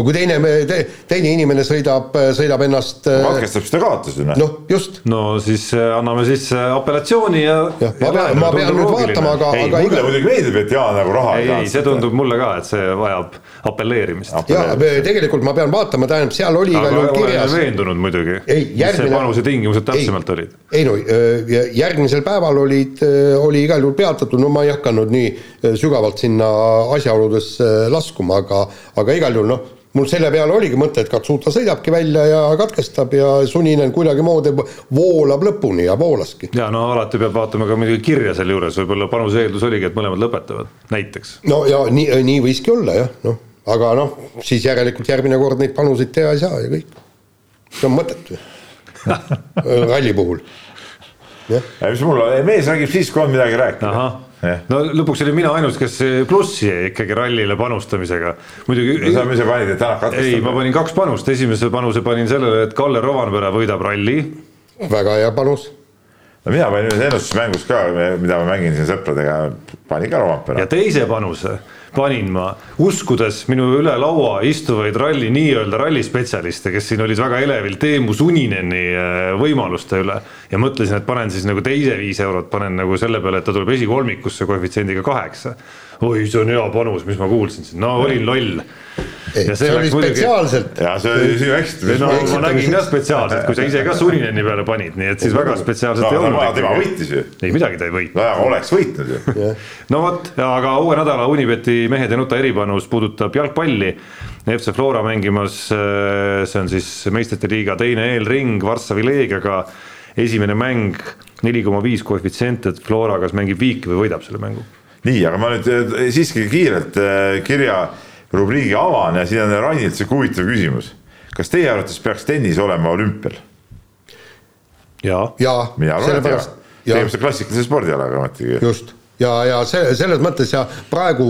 no kui teine te,, teine inimene sõidab, sõidab ennast. katkestab, siis ta kaotas ju noh. noh, just. no siis äh, anname siis äh, apellatsiooni ja. jah, ma pean, ma pean nüüd vaatama, aga. ei, mulle iga... muidugi meeldib, et Jaan nagu raha ei, ei, see tundub mulle ka, et see vajab apelleerimist. ja tegelikult ma pean vaatama, tähendab, seal oli igal juhul kirjas. veendunud muidugi. mis see panuse tingimused täpsemalt olid? ei no järgmisel päeval olid, oli igal juhul peatatud, no ma ei hakanud nii sügavalt sinna asjaoludesse laskuma, aga, aga igal juhul noh mul selle peale oligi mõte, et Katsuta sõidabki välja ja katkestab ja Suninen kuidagimoodi voolab lõpuni ja voolaski. ja no alati peab vaatama ka muidugi kirja selle juures, võib-olla panuse eeldus oligi, et mõlemad lõpetavad, näiteks. no ja nii, nii võiski olla jah, noh, aga noh, siis järelikult järgmine kord neid panuseid teha ei saa ja kõik. see on mõttetu ralli puhul mis mul on, mees räägib siis, kui on midagi rääkida. no lõpuks olin mina ainus, kes plussi jäi ikkagi rallile panustamisega. muidugi. no sa ise panid, et Tänak katkestab. ei, ma panin kaks panust, esimese panuse panin sellele, et Kalle Rovanpera võidab ralli. väga hea panus no mina panin ühes ennustusmängus ka, mida ma mängin siin sõpradega, panin ka Rompera. ja teise panuse panin ma, uskudes minu üle laua istuvaid ralli, nii-öelda rallispetsialiste, kes siin olid väga elevil Teemu Sunineni äh, võimaluste üle. ja mõtlesin, et panen siis nagu teise viis eurot, panen nagu selle peale, et ta tuleb esikolmikusse koefitsiendiga kaheksa. Oi, see on hea panus, mis ma kuulsin siin, no olin loll ja see, see oli spetsiaalselt. ja see oli sinu eksitus. no ma nägin ka spetsiaalselt, kui sa ise ka Sunineni peale panid, nii et siis väga spetsiaalselt no, ei olnud. tema võitis ju. ei midagi ta ei võitnud. no aga oleks võitnud ju. no vot, aga uue nädala Unibeti mehed ei nuta eripanus puudutab jalgpalli. FC Flora mängimas, äh, see on siis meistrite liiga teine eelring Varssavi Leegiaga. esimene mäng neli koma viis koefitsient, et Flora kas mängib viiki või võidab selle mängu. Nii, aga ma nüüd äh, siiski kiirelt äh, kirja rubriigi avan ja siin on Rainilt sihuke huvitav küsimus. kas teie arvates peaks tennis olema olümpial? ja, ja, mina arvan, et jaa. tegemist on klassikalise spordialaga ometigi. just ja, ja see selles mõttes ja praegu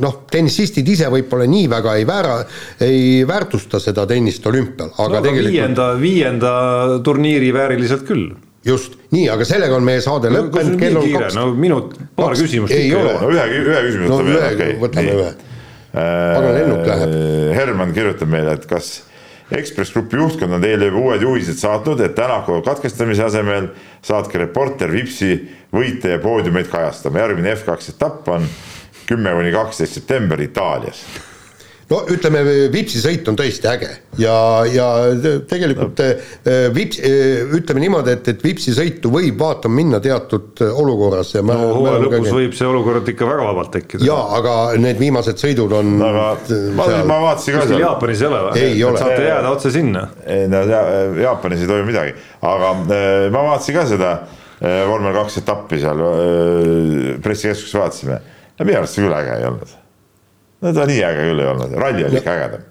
noh, tennisistid ise võib-olla nii väga ei väära, ei väärtusta seda tennist olümpial, aga no, tegelikult. viienda, viienda turniiri vääriliselt küll just, nii, aga sellega on meie saade no, lõppenud, kell on kaks. no minut, paar kaks, küsimust. ei ole. no ühe, ühe küsimuse no, võtame ühe, okay. võtame ühe pagan lennuk läheb. Herman kirjutab meile, et kas Ekspress Grupi juhtkond on teile juba uued juhised saatnud, et Tänaku katkestamise asemel saatke reporter Vipsi võite ja poodiumeid kajastama, järgmine F2 etapp on kümme kuni kaksteist september Itaalias no ütleme, Vipsi sõit on tõesti äge ja, ja tegelikult no. Eh, Vips, eh, ütleme niimoodi, et, et Vipsi sõitu võib vaatama minna teatud olukorras ja no hooaja lõpus käin... võib see olukord ikka väga vabalt tekkida. jaa, aga need viimased sõidud on aga ma, seal... ma vaatasin ka seal Jaapanis ei ole või? saate jääda otse sinna? ei no Jaapanis ei toimu midagi, aga ma vaatasin ka seda vormel kaks etappi seal pressikeskuses vaatasime ja minu arust see küll äge ei olnud no ta nii äge küll ei olnud, ralli oli ikka ägedam.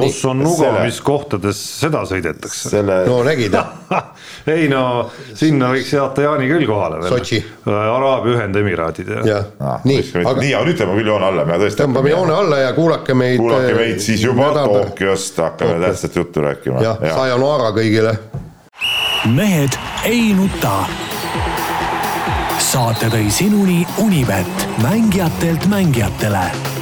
kus on nuga selle..., mis kohtades seda sõidetakse selle...? no nägid ei no sinna võiks saata Jaani küll kohale veel. Sotši. Araabia Ühendemiraadid ja. jah ah,, nii. aga... nii, aga nüüd tõmbame küll joone alla, me tõesti. tõmbame joone alla ja kuulake meid. kuulake meid siis juba Tokyost, hakkame tähtsat juttu rääkima. jah ja., sayonara kõigile. mehed ei nuta saate tõi sinuni Unibet, mängijatelt mängijatele